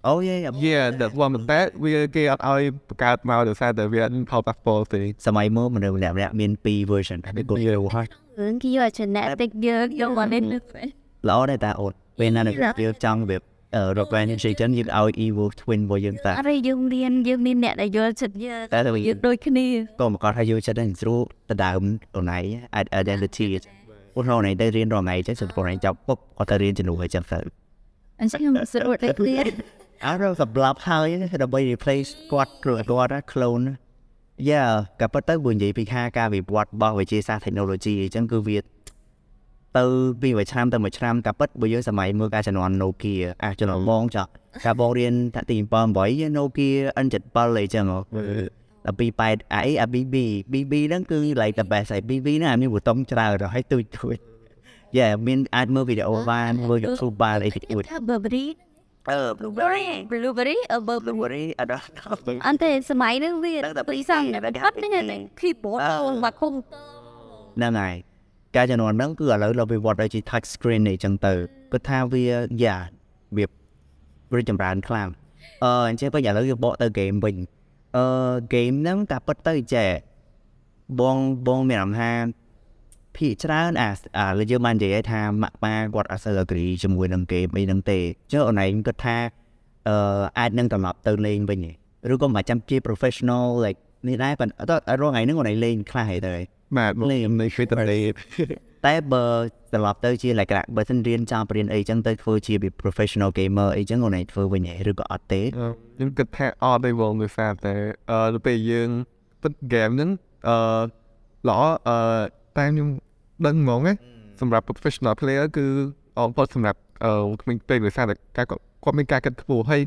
Oh yeah yeah. Yeah that one តែវាគេអត់ឲ្យបង្កើតមកដោយសារតែវាអត់ផលប៉ះពាល់ទេសម័យមុនមនុស្សម្នាក់ម្នាក់មាន2 version ហើយគាត់វាហើយរឿងគេយក genetic យើងយកមកនេះទៅល្អដែរតាអូនពេលណានឹងយើងចង់វាអឺ organization យើងឲ្យ evil twin របស់យើងតាអរិយយើងរៀនយើងមានអ្នកដែលយល់ចិត្តយើងតែទៅវាយើងដូចគ្នាក៏មកគាត់ថាយើងចិត្តហ្នឹងស្រួលទៅដើមអូនឯង identity ឧទាហរណ៍នេះទៅរៀនរងថ្ងៃចឹងសិនគាត់ឯងចាប់ពុកគាត់ទៅរៀនជំនួសអញ្ចឹងទៅអញ្ចឹងខ្ញុំស្រួលដូចគ្នា អរសម្រាប់ហើយដើម្បី replace គាត់គ្រោះគាត់ clone យ៉ាក៏ប៉ុន្តែបើនិយាយពីខាការវិវត្តរបស់វិទ្យាសាស្ត្រ technology អញ្ចឹងគឺវាទៅពីមួយឆ្នាំទៅមួយឆ្នាំក៏ប៉ុតបើយើងសម័យមើលការជំនាន់ Nokia អាចជំនាន់បងចាស់ការបងរៀនតាក់ទី7 8 Nokia N77 អីចឹងហ៎ដល់ពី8អាអីអា BB BB ហ្នឹងគឺ like the best ហើយ BB ហ្នឹងអាមានប៊ូតុងច្រើនដល់ហើយទូចទូចយ៉ាមានអាចមើលវីដេអូបានមើល YouTube បានអីតិចតួចថា Burberry អឺ Blueberry Blueberry អឺ Burberry Blueberry អត់ដល់ អន្តេសម័យហ្នឹងវា ដឹងតែ ពីសងអត់នេះ keyboard មកគុំ ហ្នឹងហើយការជំនាន់ហ្នឹងគឺឥឡូវเราវិវត្តទៅជា touch screen នេះអញ្ចឹងទៅគាត់ថាវាយ៉ាវារីកចម្រើនខ្លាំងអឺអញ្ចឹងវិញឥឡូវយើងបកទៅ game វិញអឺ game ហ្នឹងការពិតទៅចេះបងបងមានអារម្មណ៍ថា ភាគច្រើនអាអាលើយើងបាននិយាយថាម៉ាក់ប៉ាគាត់អត់សូវ agree ជាមួយនឹង game អីហ្នឹងទេចុះអូនឯងគាត់ថាអឺអាចនឹងត្រឡប់ទៅលេងវិញទេឬក៏មិនចាំជា professional like នេះដែរប៉ុន្តែអត់រងថ្ងៃហ្នឹងអូនឯងលេងខ្លះហីទៅបាទលេងនៅពេលទៅលេតែបើត្រឡប់ទៅជាលក្ខណៈបើសិនរៀនចប់រៀនអីចឹងទៅធ្វើជា professional gamer អីចឹងអូនឯងធ្វើវិញហ៎ឬក៏អត់ទេខ្ញុំគិតថាអត់ទេបងដោយសារតែអឺទៅពេលយើងពិត game ហ្នឹងអឺល្អអឺតែខ្ញុំ ដឹងហ្មងណាសម្រាប់ professional player គឺអត់ផុតសម្រាប់អឺក្មេងពេកដោយសារតែការគាត់គាត់មានការគិតខ្ពស់ហើយ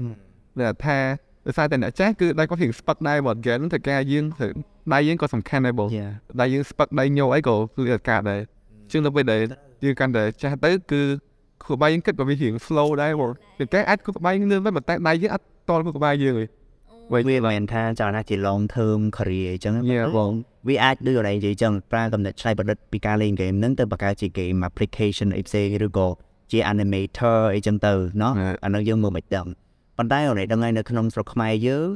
ដែលថាដោយសារតែអ្នកចាស់គឺដៃគាត់រៀងស្ពឹកដែរបង game ហ្នឹងតែការយើងត្រូវដៃយើងក៏សំខាន់ដែរបង Yeah ដៃយើងស្ពឹកដៃញោអីក៏គឺអត់កើតដែរជាងទៅពេលដែលយើងកាន់តែចាស់ទៅគឺខួរក្បាលយើងគិតក៏វារៀង slow ដែរបងតែតែអាចខួរក្បាលយើងលឿនតែប៉ុន្តែដៃយើងអត់តល់ខួរក្បាលយើងទេវាមិនថាចង់ថាជា long term career អញ្ចឹង Yeah បង វាអាចដូចអូនឯងនិយាយអញ្ចឹងប្រើកំណត់ឆ្នៃប្រឌិតពីការលេង game ហ្នឹងទៅបង្កើតជា game application អីផ្សេងឬក៏ជា animator អីចឹងទៅเนาะ Yeah. អានោះយើងមើលមិនដឹងប៉ុន្តែអូនឯងដឹងហើយនៅក្នុងស្រុកខ្មែរយើង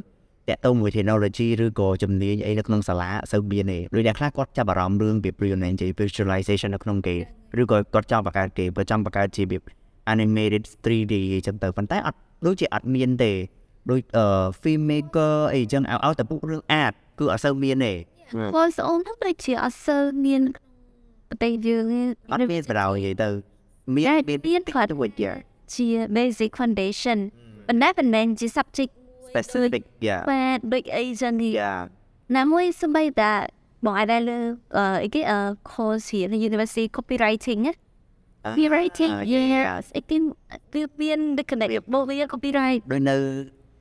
តាក់ទងមួយ technology ឬក៏ជំនាញអីនៅក្នុងសាលាអត់សូវមានទេដូចអ្នកខ្លះគាត់ចាប់អារម្មណ៍រឿងពី pre-night visualization នៅក្នុង game ឬក៏គាត់ចង់បង្កើត game គាត់ចង់បង្កើតជាវា animated 3D អីចឹងទៅប៉ុន្តែអត់ដូចជាអត់មានទេដូចអឺ filmmaker អីចឹងឲ្យឲ្យតែពុករឿង art គឺអត់សូវមានទេ បងស្អូនហ្នឹងដូចជាអត់សូវមានប្រទេសយើងទេអត់មានបដៅនិយាយទៅមានតែមានមានខ្លះទៅវិញជា basic foundation ប៉ុន្តែប៉ុន្តែជា subject specific yeah បាទដូចអីចឹងនេះ yeah ណាមួយសម្បីតាបងអាចដែរលើអឺអីគេអឺ course here នៅ University copywriting ណា copywriting yes អីគេវាមាន the connect បងវា copyright ដូចនៅ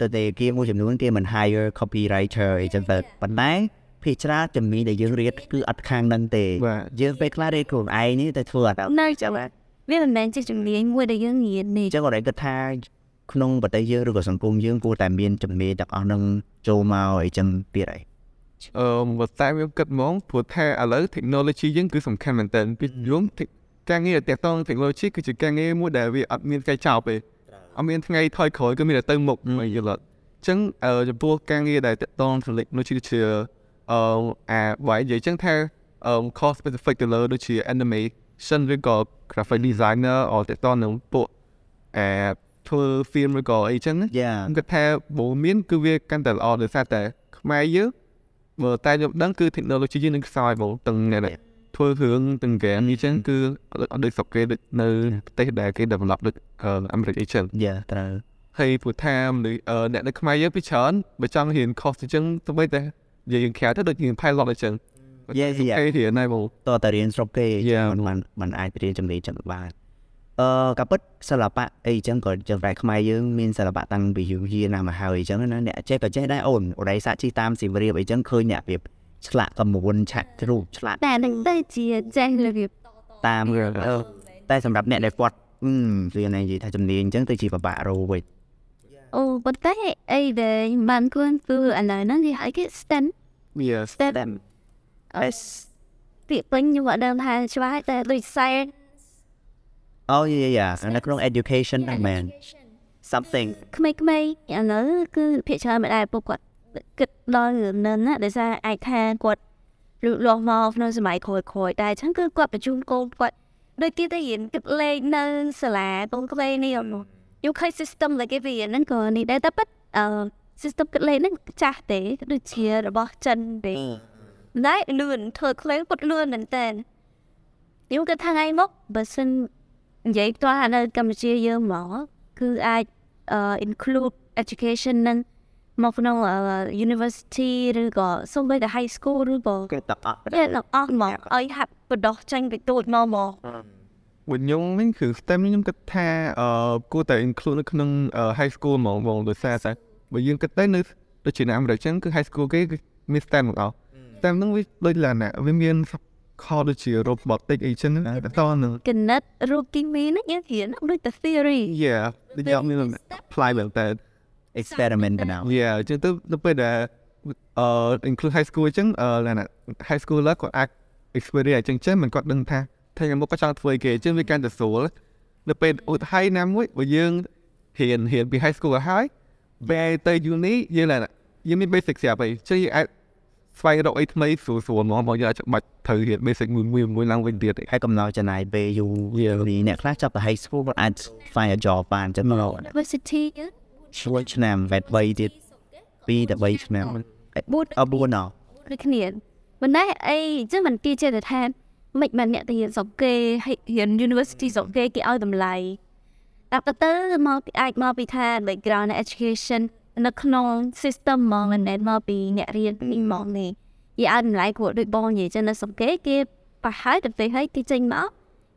ទៅតែគេមួយចំនួនគេមិន hire copywriter អីចឹងទៅប៉ុន្តែ ភាគច្រើនជំនាញដែលយើងរៀនគឺអត់ខាងហ្នឹងទេបាទយើងពេលខ្លះរៀនខ្លួនឯងនេះតែធ្វើអត់ដល់នៅចឹងបាទវាមិនមែនជាជំនាញមួយដែលយើងរៀននេះអញ្ចឹងគាត់ឯងគិតថាក្នុងប្រទេសយើងឬក៏សង្គមយើងគួរតែមានជំនាញទាំងអស់ហ្នឹងចូលមកអីចឹងទៀតហើយអឺបើតែខ្ញុំគិតហ្មងព្រោះថាឥឡូវ technology យើងគឺសំខាន់មែនតើពីយងការងារដែលតាក់ទង technology គឺជាការងារមួយដែលវាអត់មានកាយចោលទេអត់មានថ្ងៃថយក្រោយគឺមានតែទៅមុខមកយល់អត់អញ្ចឹងអឺចំពោះការងារដែលតាក់ទង technology ដូចជា អឺអាបើនិយាយអញ្ចឹងថាអឺ course specific ទៅលើដូចជា animation ឬក៏ graphic designer អត់តាក់ទងនឹងពួកអាធ្វើ film ឬក៏អីចឹងណាយ៉ាខ្ញុំគិតថាបើមានគឺវាកាន់តែល្អដោយសារតែខ្មែរយើងបើតែខ្ញុំដឹងគឺ technology យើងនឹងខ្សោយបងទាំងអ្នកដែលធ្វើរឿងទាំង game នេះចឹងគឺអត់ដូចស្រុកគេដូចនៅប្រទេសដែលគេ develop ដូចអឺអាមេរិកអីចឹងយ៉ាត្រូវហើយព្រោះថាមនុស្សអឺអ្នកនៅខ្មែរយើងពីច្រើនបើចង់រៀន course អញ្ចឹងទៅបីតែនិ យាយយើងក្រៅទៅដូចរៀន pilot អញ្ចឹងយ៉ាយ៉ាគេរៀនហើយបងតើតើរៀនស្រុកគេ Yeah. មិនបានមិនអាចរៀនជំនាញចឹងបានអឺកាពិតសិល្បៈអីចឹងក៏ចឹងតែខ្មែរយើងមានសិល្បៈតាំងពីយូរយារណាស់មកហើយចឹងណាអ្នកចេះក៏ចេះដែរអូនអូនឯងសាក់ជីតាមសៀមរាបអីចឹងឃើញអ្នករៀបឆ្លាក់កំមួនឆាក់ជ្រូកឆ្លាក់តែនឹងទៅជាចេះរបៀបតាមអឺតែសម្រាប់អ្នកដែលគាត់អឺវានិយាយថាជំនាញអញ្ចឹងទៅជាពិបាករកវិញ អូប៉ុន្តែអីដែលបានគួរគឺឥឡូវហ្នឹងគេហៅគេ STEM Yes STEM them អឺពាក្យពេញខ្ញុំអត់ដឹងថាច្បាស់តែដូច science អូយយ៉ាយ៉ានៅក្នុង education ហ្នឹងមែន something ក្មេងៗឥឡូវគឺភាគច្រើនមិនដែរពួកគាត់គិតដល់រឿងហ្នឹងណាដោយសារអាចថាគាត់លូតលាស់មកក្នុងសម័យក្រោយៗតែអញ្ចឹងគឺគាត់បញ្ជូនកូនគាត់ដូចគេទៅរៀនគិតលេខនៅសាលាកូនក្មេងនេះអត់យក ឃើញ system ដែលគេរៀនហ្នឹងក៏នេះដែរតែប៉ិតអឺ system គិតលេខហ្នឹងចាស់ទេដូចជារបស់ចិនទេតែលឿនធ្វើក្លេងគាត់លឿនមែនតើខ្ញុំគិតថាថ្ងៃមកបើសិននិយាយផ្ទាល់នៅកម្ពុជាយើងមកគឺអាច uh, include education នឹងមកក្នុង uh, university ឬក៏សូម្បីតែ high school ឬក៏គេតអត់តែដល់អស់មកឲ្យហាត់បដោះចាញ់ពីទូចមកមក វិញខ្ញុំវិញគឺ STEM នេះខ្ញុំគិតថាអឺគួរតែ include នៅក្នុង high school ហ្មងបងដោយសារតែបើយើងគិតទៅនៅដូចជានៅអាមេរិកចឹងគឺ high school គេគឺមាន STEM ទាំងអស់ STEM ហ្នឹងវាដូចឡាណាវាមានខដូចជា robotic អីចឹងហ្នឹងតតនឹងគណិតរូបគីមីហ្នឹងយើងរៀនដូចតែ theory Yeah ដូចយកមាន apply មែនតើ experiment បណ្ដោ Yeah អញ្ចឹងទៅទៅពេលដែលអឺ include high school អញ្ចឹងអឺឡាណា high school ឡើគាត់អាច experience អញ្ចឹងចឹងមិនគាត់ដឹងថា ថ្ងៃមុខក៏ចង់ធ្វើអីគេអញ្ចឹងវាកាន់តែស្រួលនៅពេលឧទាហរណ៍ណាមួយបើយើងរៀនរៀនពី high school ហើយបែរទៅយូនីយើងឡើងយើងមាន basic ស្រាប់ហើយជិះអាចស្វែងរកអីថ្មីស្រួលស្រួលហ្មងបងយើងអាចបាច់ត្រូវរៀន basic មួយមួយមួយឡើងវិញទៀតហើយកំណត់ចំណាយពេលយូរនេះអ្នកខ្លះចាប់ទៅ high school គាត់អាច find a job បានចឹងមក university ជួយឆ្នាំវេត3ទៀត2ដល់3ឆ្នាំ4 4ណោះដូចគ្នាមិនណេះអីចឹងមិនទីជាទៅថា មិនបានអ្នកទៅរៀនស្រុកគេហើយរៀន university ស្រុកគេគេឲ្យតម្លៃតែទៅទៅមកពីអាចមកពីថា background education នៅក្នុង system ហ្មងមិនមែនមកពីអ្នករៀនពីហ្មងនេះគេឲ្យតម្លៃគាត់ដូចបងនិយាយចឹងនៅស្រុកគេគេប្រហែលទៅពេលហើយគេចេញមក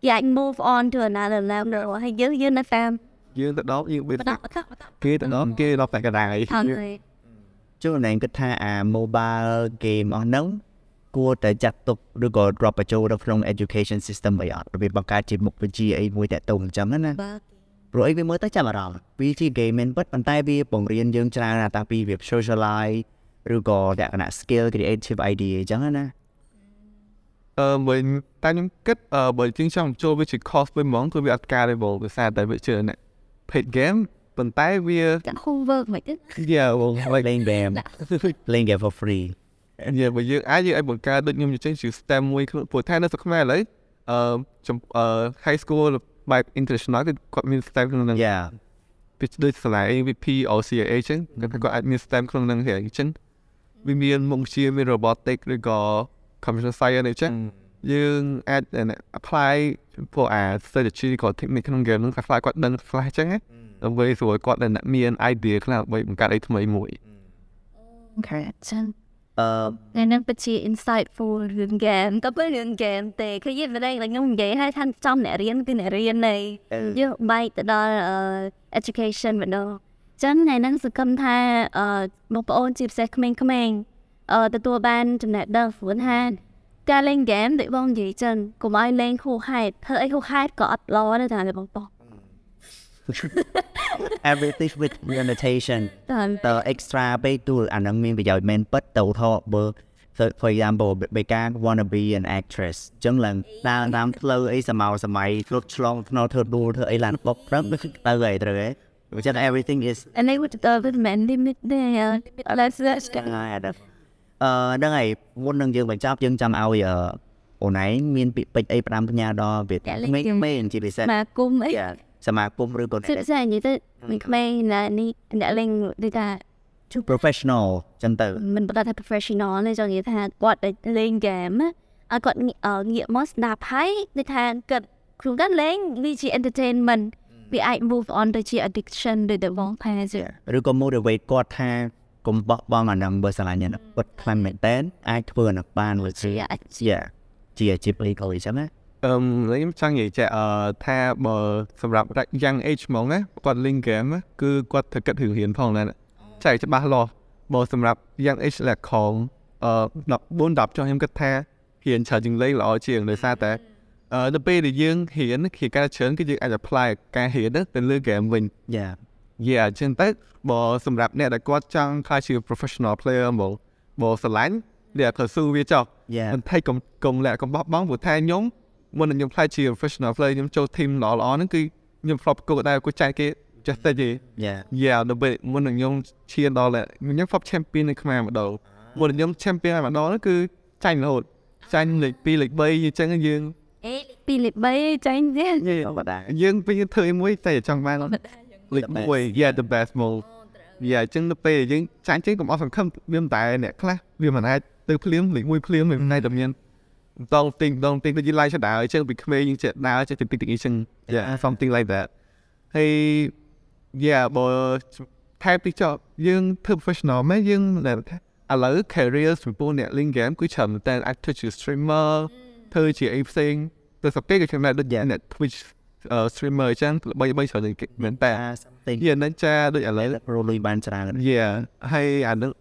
គេអាច move on to another level ហើយយើងយើងនៅតាមយើងទៅដល់យើងប basic ដកបដកបដកគេទៅដល់គេដល់តែកណ្ដាលថនទេជួនណែគិតថាអា mobile game អស់ហ្នឹង គួរតែចាត់ទុកឬក៏ drop បញ្ចូលនៅក្នុង education system អីអត់វាបង្កើតជាមុខវិជ្ជាអីមួយតាក់ទងអញ្ចឹងណាបើព្រោះអីវាមើលទៅចាំអារម្មណ៍វាជា game មែនពិតប៉ុន្តែវាបង្រៀនយើងច្រើនណាស់តាំងពីវា socialize ឬក៏លក្ខណៈ skill creative idea អញ្ចឹងណាអឺបើតែខ្ញុំគិតអឺបើជាងចង់ចូលវាជា cost វិញហ្មងគឺវាអត់ការទេបងដោយសារតែវាជាអ្នក paid game ប៉ុន្តែវាចាក់ homework មិនទេ Yeah បង like playing game playing game for free Yeah បើយើងអាចយើងអាចបង្កើតដូចខ្ញុំនិយាយជា STEM មួយខ្លួនព្រោះថានៅស្រុកខ្មែរឥឡូវអឺចំអឺ high school បែប international គឺគាត់មាន STEM ក្នុងហ្នឹង yeah ពីដូចសាលា AVP OCA អញ្ចឹងគាត់ថាគាត់អាចមាន STEM ក្នុងហ្នឹងហ្នឹងអញ្ចឹងវាមានមុខវិជ្ជាមាន robotic ឬក៏ computer science អីចឹងយើងអាច apply ពួកអា strategy ក៏ technique ក្នុង game ហ្នឹងខ្លះៗគាត់ដឹងខ្លះអញ្ចឹងណាដើម្បីស្រួលគាត់ដែលមាន idea ខ្លះដើម្បីបង្កើតអីថ្មីមួយ Okay ចឹង អឺថ្ងៃហ្នឹងពិតជា insightful រឿង game ក៏ពេលរឿង game ទេគឺយើងមិនដឹងខ្ញុំនិយាយឲ្យថាចំអ្នករៀនគឺអ្នករៀននៃយើងបែកទៅដល់អឺ education ម្ដងចឹងថ្ងៃហ្នឹងសង្ឃឹមថាអឺបងប្អូនជាពិសេសក្មេងៗអឺទទួលបានចំណេះដឹងព្រោះថាការលេង game ដូចបងនិយាយចឹងកុំឲ្យលេងហួសហេតុធ្វើអីហួសហេតុក៏អត់ល្អដែរតែបងប្អូន everything with limitation តែតើ extra ពេកទូលអាហ្នឹងមានប្រយោជន៍មែនពិតទៅថតបើ for for example បេកា wanna be an actress អញ្ចឹងឡើងដើរតាមផ្លូវអីសម័យសម័យរត់ឆ្លងថ្នល់ធ្វើដួលធ្វើអីឡានបុកព្រឹកទៅអីត្រូវហ៎អញ្ចឹង everything is and they would the men limit there let's let's ចឹងហើយអត់អឺហ្នឹងហើយមុននឹងយើងបញ្ចប់យើងចាំឲ្យអឺអូនឯងមានពាក្យពេចន៍អី5ផ្ញើដល់វាក្មេងៗជាពិសេសមកគុំអី សមាគមឬក៏សិក្សានិយាយទៅមិនក្មេងណានេះអ្នកលេងដូចថា professional ចឹងទៅមិនបដថា professional ទេចង់និយាយថាគាត់ដែលលេង game ឲ្យគាត់ងាកមកស្ដាប់ហើយដូចថាគាត់ខ្លួនគាត់លេងវាជា entertainment វាអាច move on ទៅជា addiction ដូចតែបងផាជាឬក៏ motivate គាត់ថាកុំបោះបង់អាហ្នឹងបើស្រឡាញ់អាហ្នឹងពិតខ្លាំងមែនតើអាចធ្វើអាហ្នឹងបានវាជាជាជាជា play ក៏អញ្ចឹងណា អឺខ្ញុំចង់និយាយចេះអឺថាបើសម្រាប់ young age ហ្មងណាគាត់លេង game ណាគឺគាត់ត្រូវគិតរឿងរៀនផងណាចែកច្បាស់លាស់បើសម្រាប់ young age លក្ខខងអឺ14 10ចុះខ្ញុំគិតថារៀនច្រើនជាងលេងល្អជាងដោយសារតែអអឺនៅពេលដែលយើងរៀនគេការច្រើនគឺយើងអាច apply ការរៀនហ្នឹងទៅលើ game វិញ Yeah Yeah អញ្ចឹងទៅបើសម្រាប់អ្នកដែលគាត់ចង់ខ្លាចជា professional player មកបើស្រឡាញ់អ្នកទៅស៊ូវាចុះ Yeah មិនថៃកុំកុំលាក់កុំបោះបង់ព្រោះថាខ្ញុំ មុននឹងខ្ញុំខ្លាចជា professional player ខ្ញុំចូល team ល្អល្អហ្នឹងគឺខ្ញុំធ្លាប់ប្រកួតដែរគាត់ចែកគេចេះតែយី Yeah Yeah នៅពេលមុននឹងខ្ញុំឈានដល់ខ្ញុំធ្លាប់ champion នៅខ្មែរម្ដងមុននឹងខ្ញុំ champion ម្ដងហ្នឹងគឺចាញ់រហូតចាញ់លេខ2លេខ3អញ្ចឹងយើងអេពីលេខ3ចាញ់ទេធម្មតាយើងពេលយើងធ្វើអីមួយតែចង់បានលេខ1 Yeah the best mode យ៉ាអញ្ចឹងនៅពេលយើងចាញ់ចេញកុំអស់សង្ឃឹមវាមិនតែអ្នកខ្លះវាមិនអាចទៅភ្លាមលេខ1ភ្លាមវាមិនតែតែមាន ដងទិញដងទិញដូចយើងឡាយឆដាអញ្ចឹងពីក្មេងយើងចេះដើរចេះតិចតិចតិចអញ្ចឹង yeah something like that ហើយ yeah បើថែមទីចប់យើងធ្វើ professional មែនយើងដែលថាឥឡូវ career ចំពោះអ្នកលេង game គឺច្រើនមែនតើអាចធ្វើជា streamer ធ្វើជាអីផ្សេងទៅសពេកក៏ច្រើនដែរដូចអ្នក Twitch អឺ streamer អញ្ចឹងល្បីល្បីច្រើនមែនតើ something យានឹងចាដូចឥឡូវ pro លុយបានច្រើន Yeah ហើយអានឹង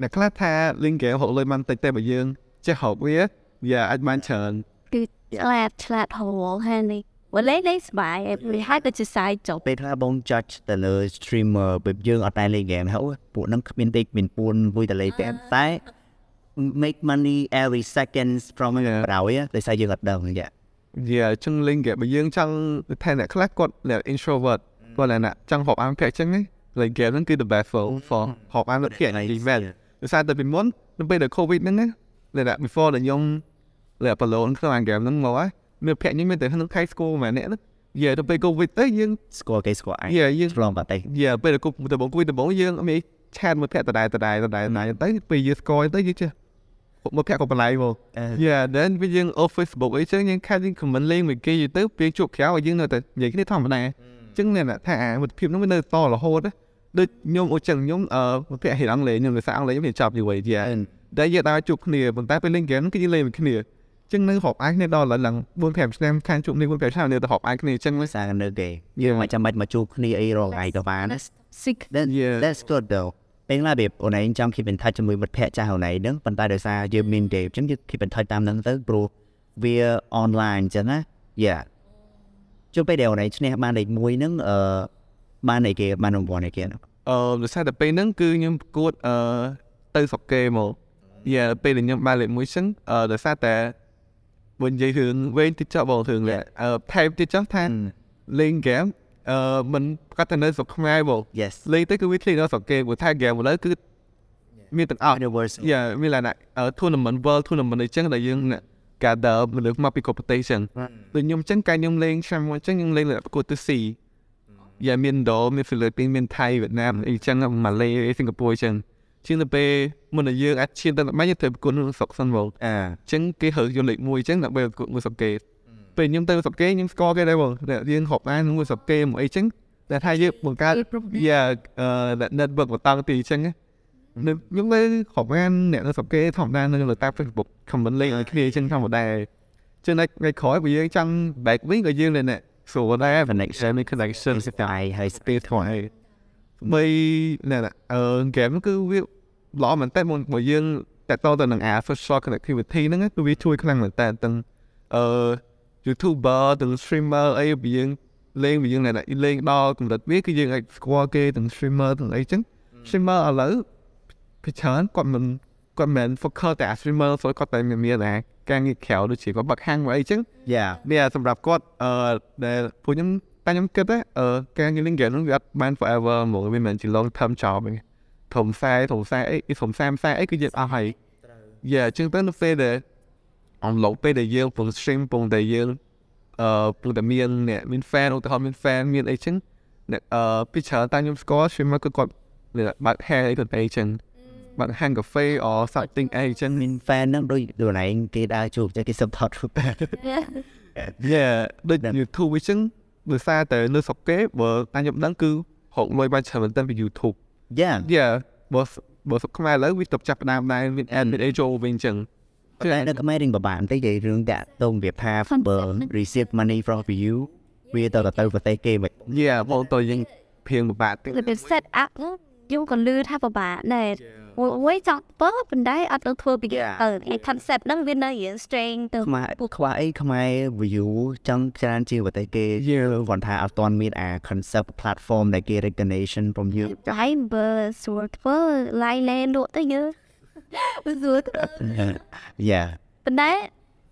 អ្នកខ្លះថា link game ហៅលុយបានតិចតែបើយើងចេះហៅវា Yeah អាចបានច្រើនគឺឆ្លាតឆ្លាតហួរហើយនេះវលេលេស្បាយវាហើយក៏ជាសាយចប់ពេលខ្លះបង judge ទៅលើ streamer ពេលយើងអត់តែលេង game ហើយពួកហ្នឹងគ្មានដេកមានពួនមួយតែលេង game តែ make money every seconds from ក្រោយដោយសារយើងអត់ដឹងយ៉ា Yeah អញ្ចឹង link game បើយើងចង់ថាអ្នកខ្លះគាត់អ្នក introvert គាត់អ្នកចង់ហៅអានភាគអញ្ចឹង link game ហ្នឹងគឺ the best for for ហៅអានភាគ event ដោយសារតែពីមុននៅពេលដែល covid ហ្នឹងណាដែល before ដែលខ្ញុំ លេបឡូនក្នុងអាន game ហ្នឹងមកហើយមានភាគខ្ញុំមានតែក្នុង high school ម្នាក់នេះយាទៅពេល covid ទៅយើងស្គាល់គេស្គាល់ឯងយាយើងឆ្លងបាត់តែយាពេលគប់ដំបងគួយដំបងយើងអត់មានឆាតមួយភាក់ដដែលដដែលដដែលណាទៅពេលយើងស្គាល់ទៅយើងចេះមកភាក់ក៏បន្លែងមកយាដល់ពេលយើង off Facebook អីចឹងយើងខាត់យើង comment លេងមួយគេទៅពេលជួបក្រៅឲ្យយើងនៅតែនិយាយគ្នាធម្មតាចឹងអ្នកថាអាមិត្តភាពនោះវានៅតរហូតដូចខ្ញុំអូចឹងខ្ញុំអឺភាក់ហេតុអង់គ្លេសខ្ញុំភាសាអង់គ្លេសខ្ញុំចាប់យូរហើយយាដែលយើងដើរជួបគ្នាប៉ុន្តែពេលលេងហ្គេមគឺយើងលេងមួយគ្នា ចឹងនៅហប់អាយគ្នាដល់ឡើង4 5ឆ្នាំខានជួបនេះ4 5ឆ្នាំនៅតែហប់អាយគ្នាចឹងសារនៅគេយើងមិនចាំបាច់មកជួបគ្នាអីរាល់ថ្ងៃក៏បាន sick That, Yeah. that's good though ពេលខ្លះវាអូនឯងចង់ keep in touch ជាមួយមិត្តភ័ក្តិចាស់អូនឯងហ្នឹងប៉ុន្តែដោយសារយើងមាន game អញ្ចឹងយើង keep in touch តាមហ្នឹងទៅព្រោះវា online អញ្ចឹងណា Yeah ជួបពេលដែលអូនឯងឈ្នះបានលេខ1ហ្នឹងអឺបានអីគេបានរង្វាន់អីគេហ្នឹងអឺដោយសារតែពេលហ្នឹងគឺខ្ញុំប្រកួតអឺទៅស្រុកគេមកយ៉ាពេលដែលខ្ញុំបានលេខ1ចឹងអឺដោយសារតែ បើនិយាយរឿងវែងតិចចុះបងរឿងលេអឺថែមតិចចុះថាលេងហ្គេមអឺមិនគាត់ទៅនៅស្រុកខ្មែរបង Yes លេងទៅគឺវាឃ្លីនៅស្រុកគេព្រោះថាហ្គេមឥឡូវគឺមានទាំងអស់ universe យ៉ាមានឡានអឺ tournament world tournament អីចឹងដែលយើង gather មនុស្សមកពី competition ដូចខ្ញុំចឹងកាលខ្ញុំលេងឆ្នាំមុនចឹងខ្ញុំលេងប្រកួតទៅ C យ៉ាមានឥណ្ឌូមានហ្វីលីពីនមានថៃវៀតណាមអីចឹងម៉ាឡេសិង្ហបុរីចឹងជាងទៅពេល មុនដែលយើងអាចឈានទៅបាញ់ទៅប្រកួតនៅស្រុកសិនមកអាចឹងគេហៅយកលេខ1ចឹងដើម្បីប្រកួតមួយស្រុកគេពេលខ្ញុំទៅស្រុកគេខ្ញុំស្គាល់គេដែរបងតែយើងហប់អានមួយស្រុកគេមកអីចឹងតែថាយើងបង្កើតយ៉ាអឺ network បន្តទីចឹងណានៅខ្ញុំទៅហប់អានអ្នកនៅស្រុកគេធម្មតានៅលើតាម Facebook comment លេងឲ្យគ្នាចឹងធម្មតាចឹងថ្ងៃក្រោយបើយើងចង់ back វិញក៏យើងនៅនេះសួរដែរ connection មាន connection ស្គាល់ហើយ space ថ្មីបីណែអឺ game គឺវា ល្អមែនតើបើយើងតតទៅនឹងអា social connectivity ហ្នឹងគឺវាជួយខ្លាំងមែនតើទាំងអឺ YouTuber ទាំង streamer អីបើយើងលេងបើយើងណែលេងដល់កម្រិតវាគឺយើងអាចស្គាល់គេទាំង streamer ទាំងអីចឹង streamer ឥឡូវពីច្រើនគាត់មិនគាត់មិន focus តែ streamer ဆိုគាត់តែមានមានតែការងារក្រៅដូចជាគាត់បាក់ហាំងមកអីចឹង Yeah នេះសម្រាប់គាត់អឺដែលពួកខ្ញុំតែខ្ញុំគិតណាអឺការងារ link game នោះវាអត់បាន forever ហ្មងវាមិនមែនជា long term job ទេ ធំខ្សែធំខ្សែអីធំខ្សែខ្សែអីគឺយើងអស់ហើយយ៉ាជាងទៅនៅពេលដែលអមឡូវពេលដែលយើងពង stream ពងតែយើងអឺពងតែមានអ្នកមាន fan ឧទាហរណ៍មាន fan មានអីចឹងអ្នកអឺពីច្រើនតែខ្ញុំស្គាល់ streamer គឺគាត់បើក hair អីគាត់អីចឹងបើកហាងកាហ្វេ or something អីចឹងមាន fan ហ្នឹងដូចខ្លួនឯងគេដើរជួបតែគេ support យ៉ាដូច YouTube វាចឹងដោយសារតែនៅស្រុកគេបើតាមខ្ញុំដឹងគឺហុកលុយបានច្រើនមែនទែនពី YouTube Yeah យ៉ាបើបើស្រុកខ្មែរឥឡូវវាទៅចាប់ផ្ដើមដែរមាន ad មានអីចូលវិញចឹងតែនៅខ្មែររៀងពិបាកបន្តិចនិយាយរឿងតាក់ទងវាថាបើ receive money from view វាទៅទៅប្រទេសគេមិនយ៉ាបងតើយើងភៀងពិបាកតិចវា set up ខ្ញុំក៏លឺថាពិបាកដែរអូយចង់បើប៉ុន្តែអត់ទៅធ្វើពី Yeah. ទៅឯ concept ហ្នឹងវានៅរៀង strain ទៅខ្មែរខ្វះអីខ្មែរ view ចង់ច្រើនជាងប្រទេសគេគាត់ថាអត់ទាន់មានអា concept platform ដែលគេ recognition from you តែបើស្រួលធ្វើ line លេលក់ទៅយើងស្រួលធ្វើ yeah ប៉ុន្តែ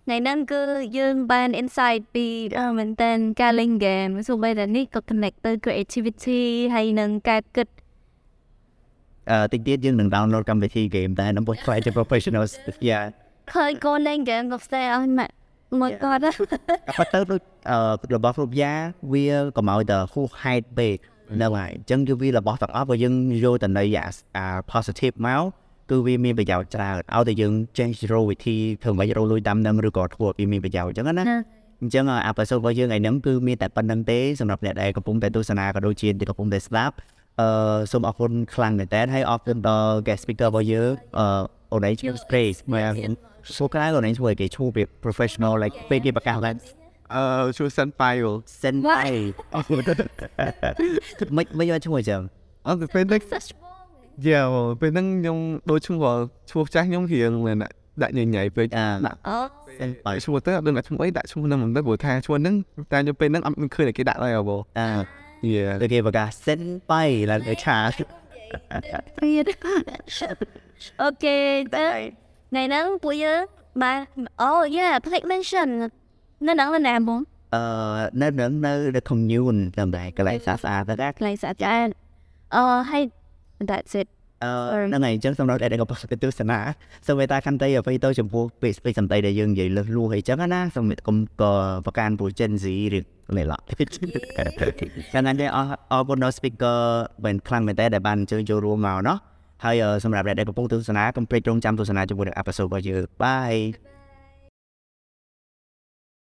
ថ្ងៃហ្នឹងគឺយើងបាន insight ពីអឺមែនតើការលេង game សូម្បីតែនេះក៏ connect ទៅ creativity ហើយនឹងការគិតអឺ តិចទៀតយើងនឹង download កម្មវិធី game ដែរដើម្បីខ្លាយជា professional yeah ឃើញកូនលេង game ក៏ផ្សេងអស់ម៉ាក់មួយគាត់ប៉ុន្តែដូចអឺរបស់គ្រប់យ៉ាងវាកុំឲ្យតែហួសហេតុពេកហ្នឹងហើយអញ្ចឹងគឺវារបស់ទាំងអស់បើយើងយកទៅនៃអាអា positive មកគឺវាមានប្រយោជន៍ច្រើនឲ្យតែយើងចេះរកវិធីធ្វើមិនរកលុយតាមនឹងឬក៏ធ្វើឲ្យវាមានប្រយោជន៍អញ្ចឹងណាអញ្ចឹងអាប៉ាសូតរបស់យើងថ្ងៃហ្នឹងគឺមានតែប៉ុណ្្នឹងទេសម្រាប់អ្នកដែលកំពុងតែទស្សនាក៏ដូចជាអ្នកកំពុងតែស្ដាប់ អឺសូមអរគុណខ្លាំងមែនតើហើយអរគុណដល់ guest speaker របស់យើងអឺអូនឯងឈ្មោះ Space មកសូក្រៅអូនឯងជួយគេឈ្មោះវា professional like ពេលគេប្រកាសឡើងអឺជួយសិនប៉ៃសិនបៃមិនមិនយកឈ្មោះចឹងអត់ទៅពេលហ្នឹងយ៉ាពេលហ្នឹងខ្ញុំដូចឈ្មោះឈ្មោះចាស់ខ្ញុំរៀងដាក់ញញ៉ៃពេកអាដាក់អូសិនបៃឈ្មោះទៅអត់ដឹងថាឈ្មោះអីដាក់ឈ្មោះហ្នឹងមិនទៅព្រោះថាឈ្មោះហ្នឹងតែខ្ញុំពេលហ្នឹងអត់មានឃើញតែគេដាក់ឡើយអ្ហ៎ អាយ៉ាទៅគេប្រកាសសិនបៃឡើងទៅឆាទៀតអូខេទៅថ្ងៃហ្នឹងពួកយើងបានអូ yeah click mention នៅហ្នឹងនៅណាបងអឺនៅនឹងនៅ the commune តាមដែរកន្លែងស្អាតស្អាតទៅដែរកន្លែងស្អាតចានអូហើយ that's it អឺ ហ្នឹងហើយអញ្ចឹងសម្រាប់អ្នកដែលកំពុងទៅទស្សនាសូមមេត្តាខន្តីអ្វីទៅចំពោះពេកពេកសំដីដែលយើងនិយាយលើសលួសអីចឹងណាសូមមេត្តាកុំក៏ប្រកាន់ពូ Gen Z ឬលេឡ កាលណាដែរអរអរគុណដល់ speaker បានខ្លាំងមែនតើដែលបានអញ្ជើញចូលរួមមកเนาะហើយអឺសម្រាប់អ្នកដែលកំពុងទស្សនាកុំភ្លេចរងចាំទស្សនាជាមួយនឹង episode របស់យើង Bye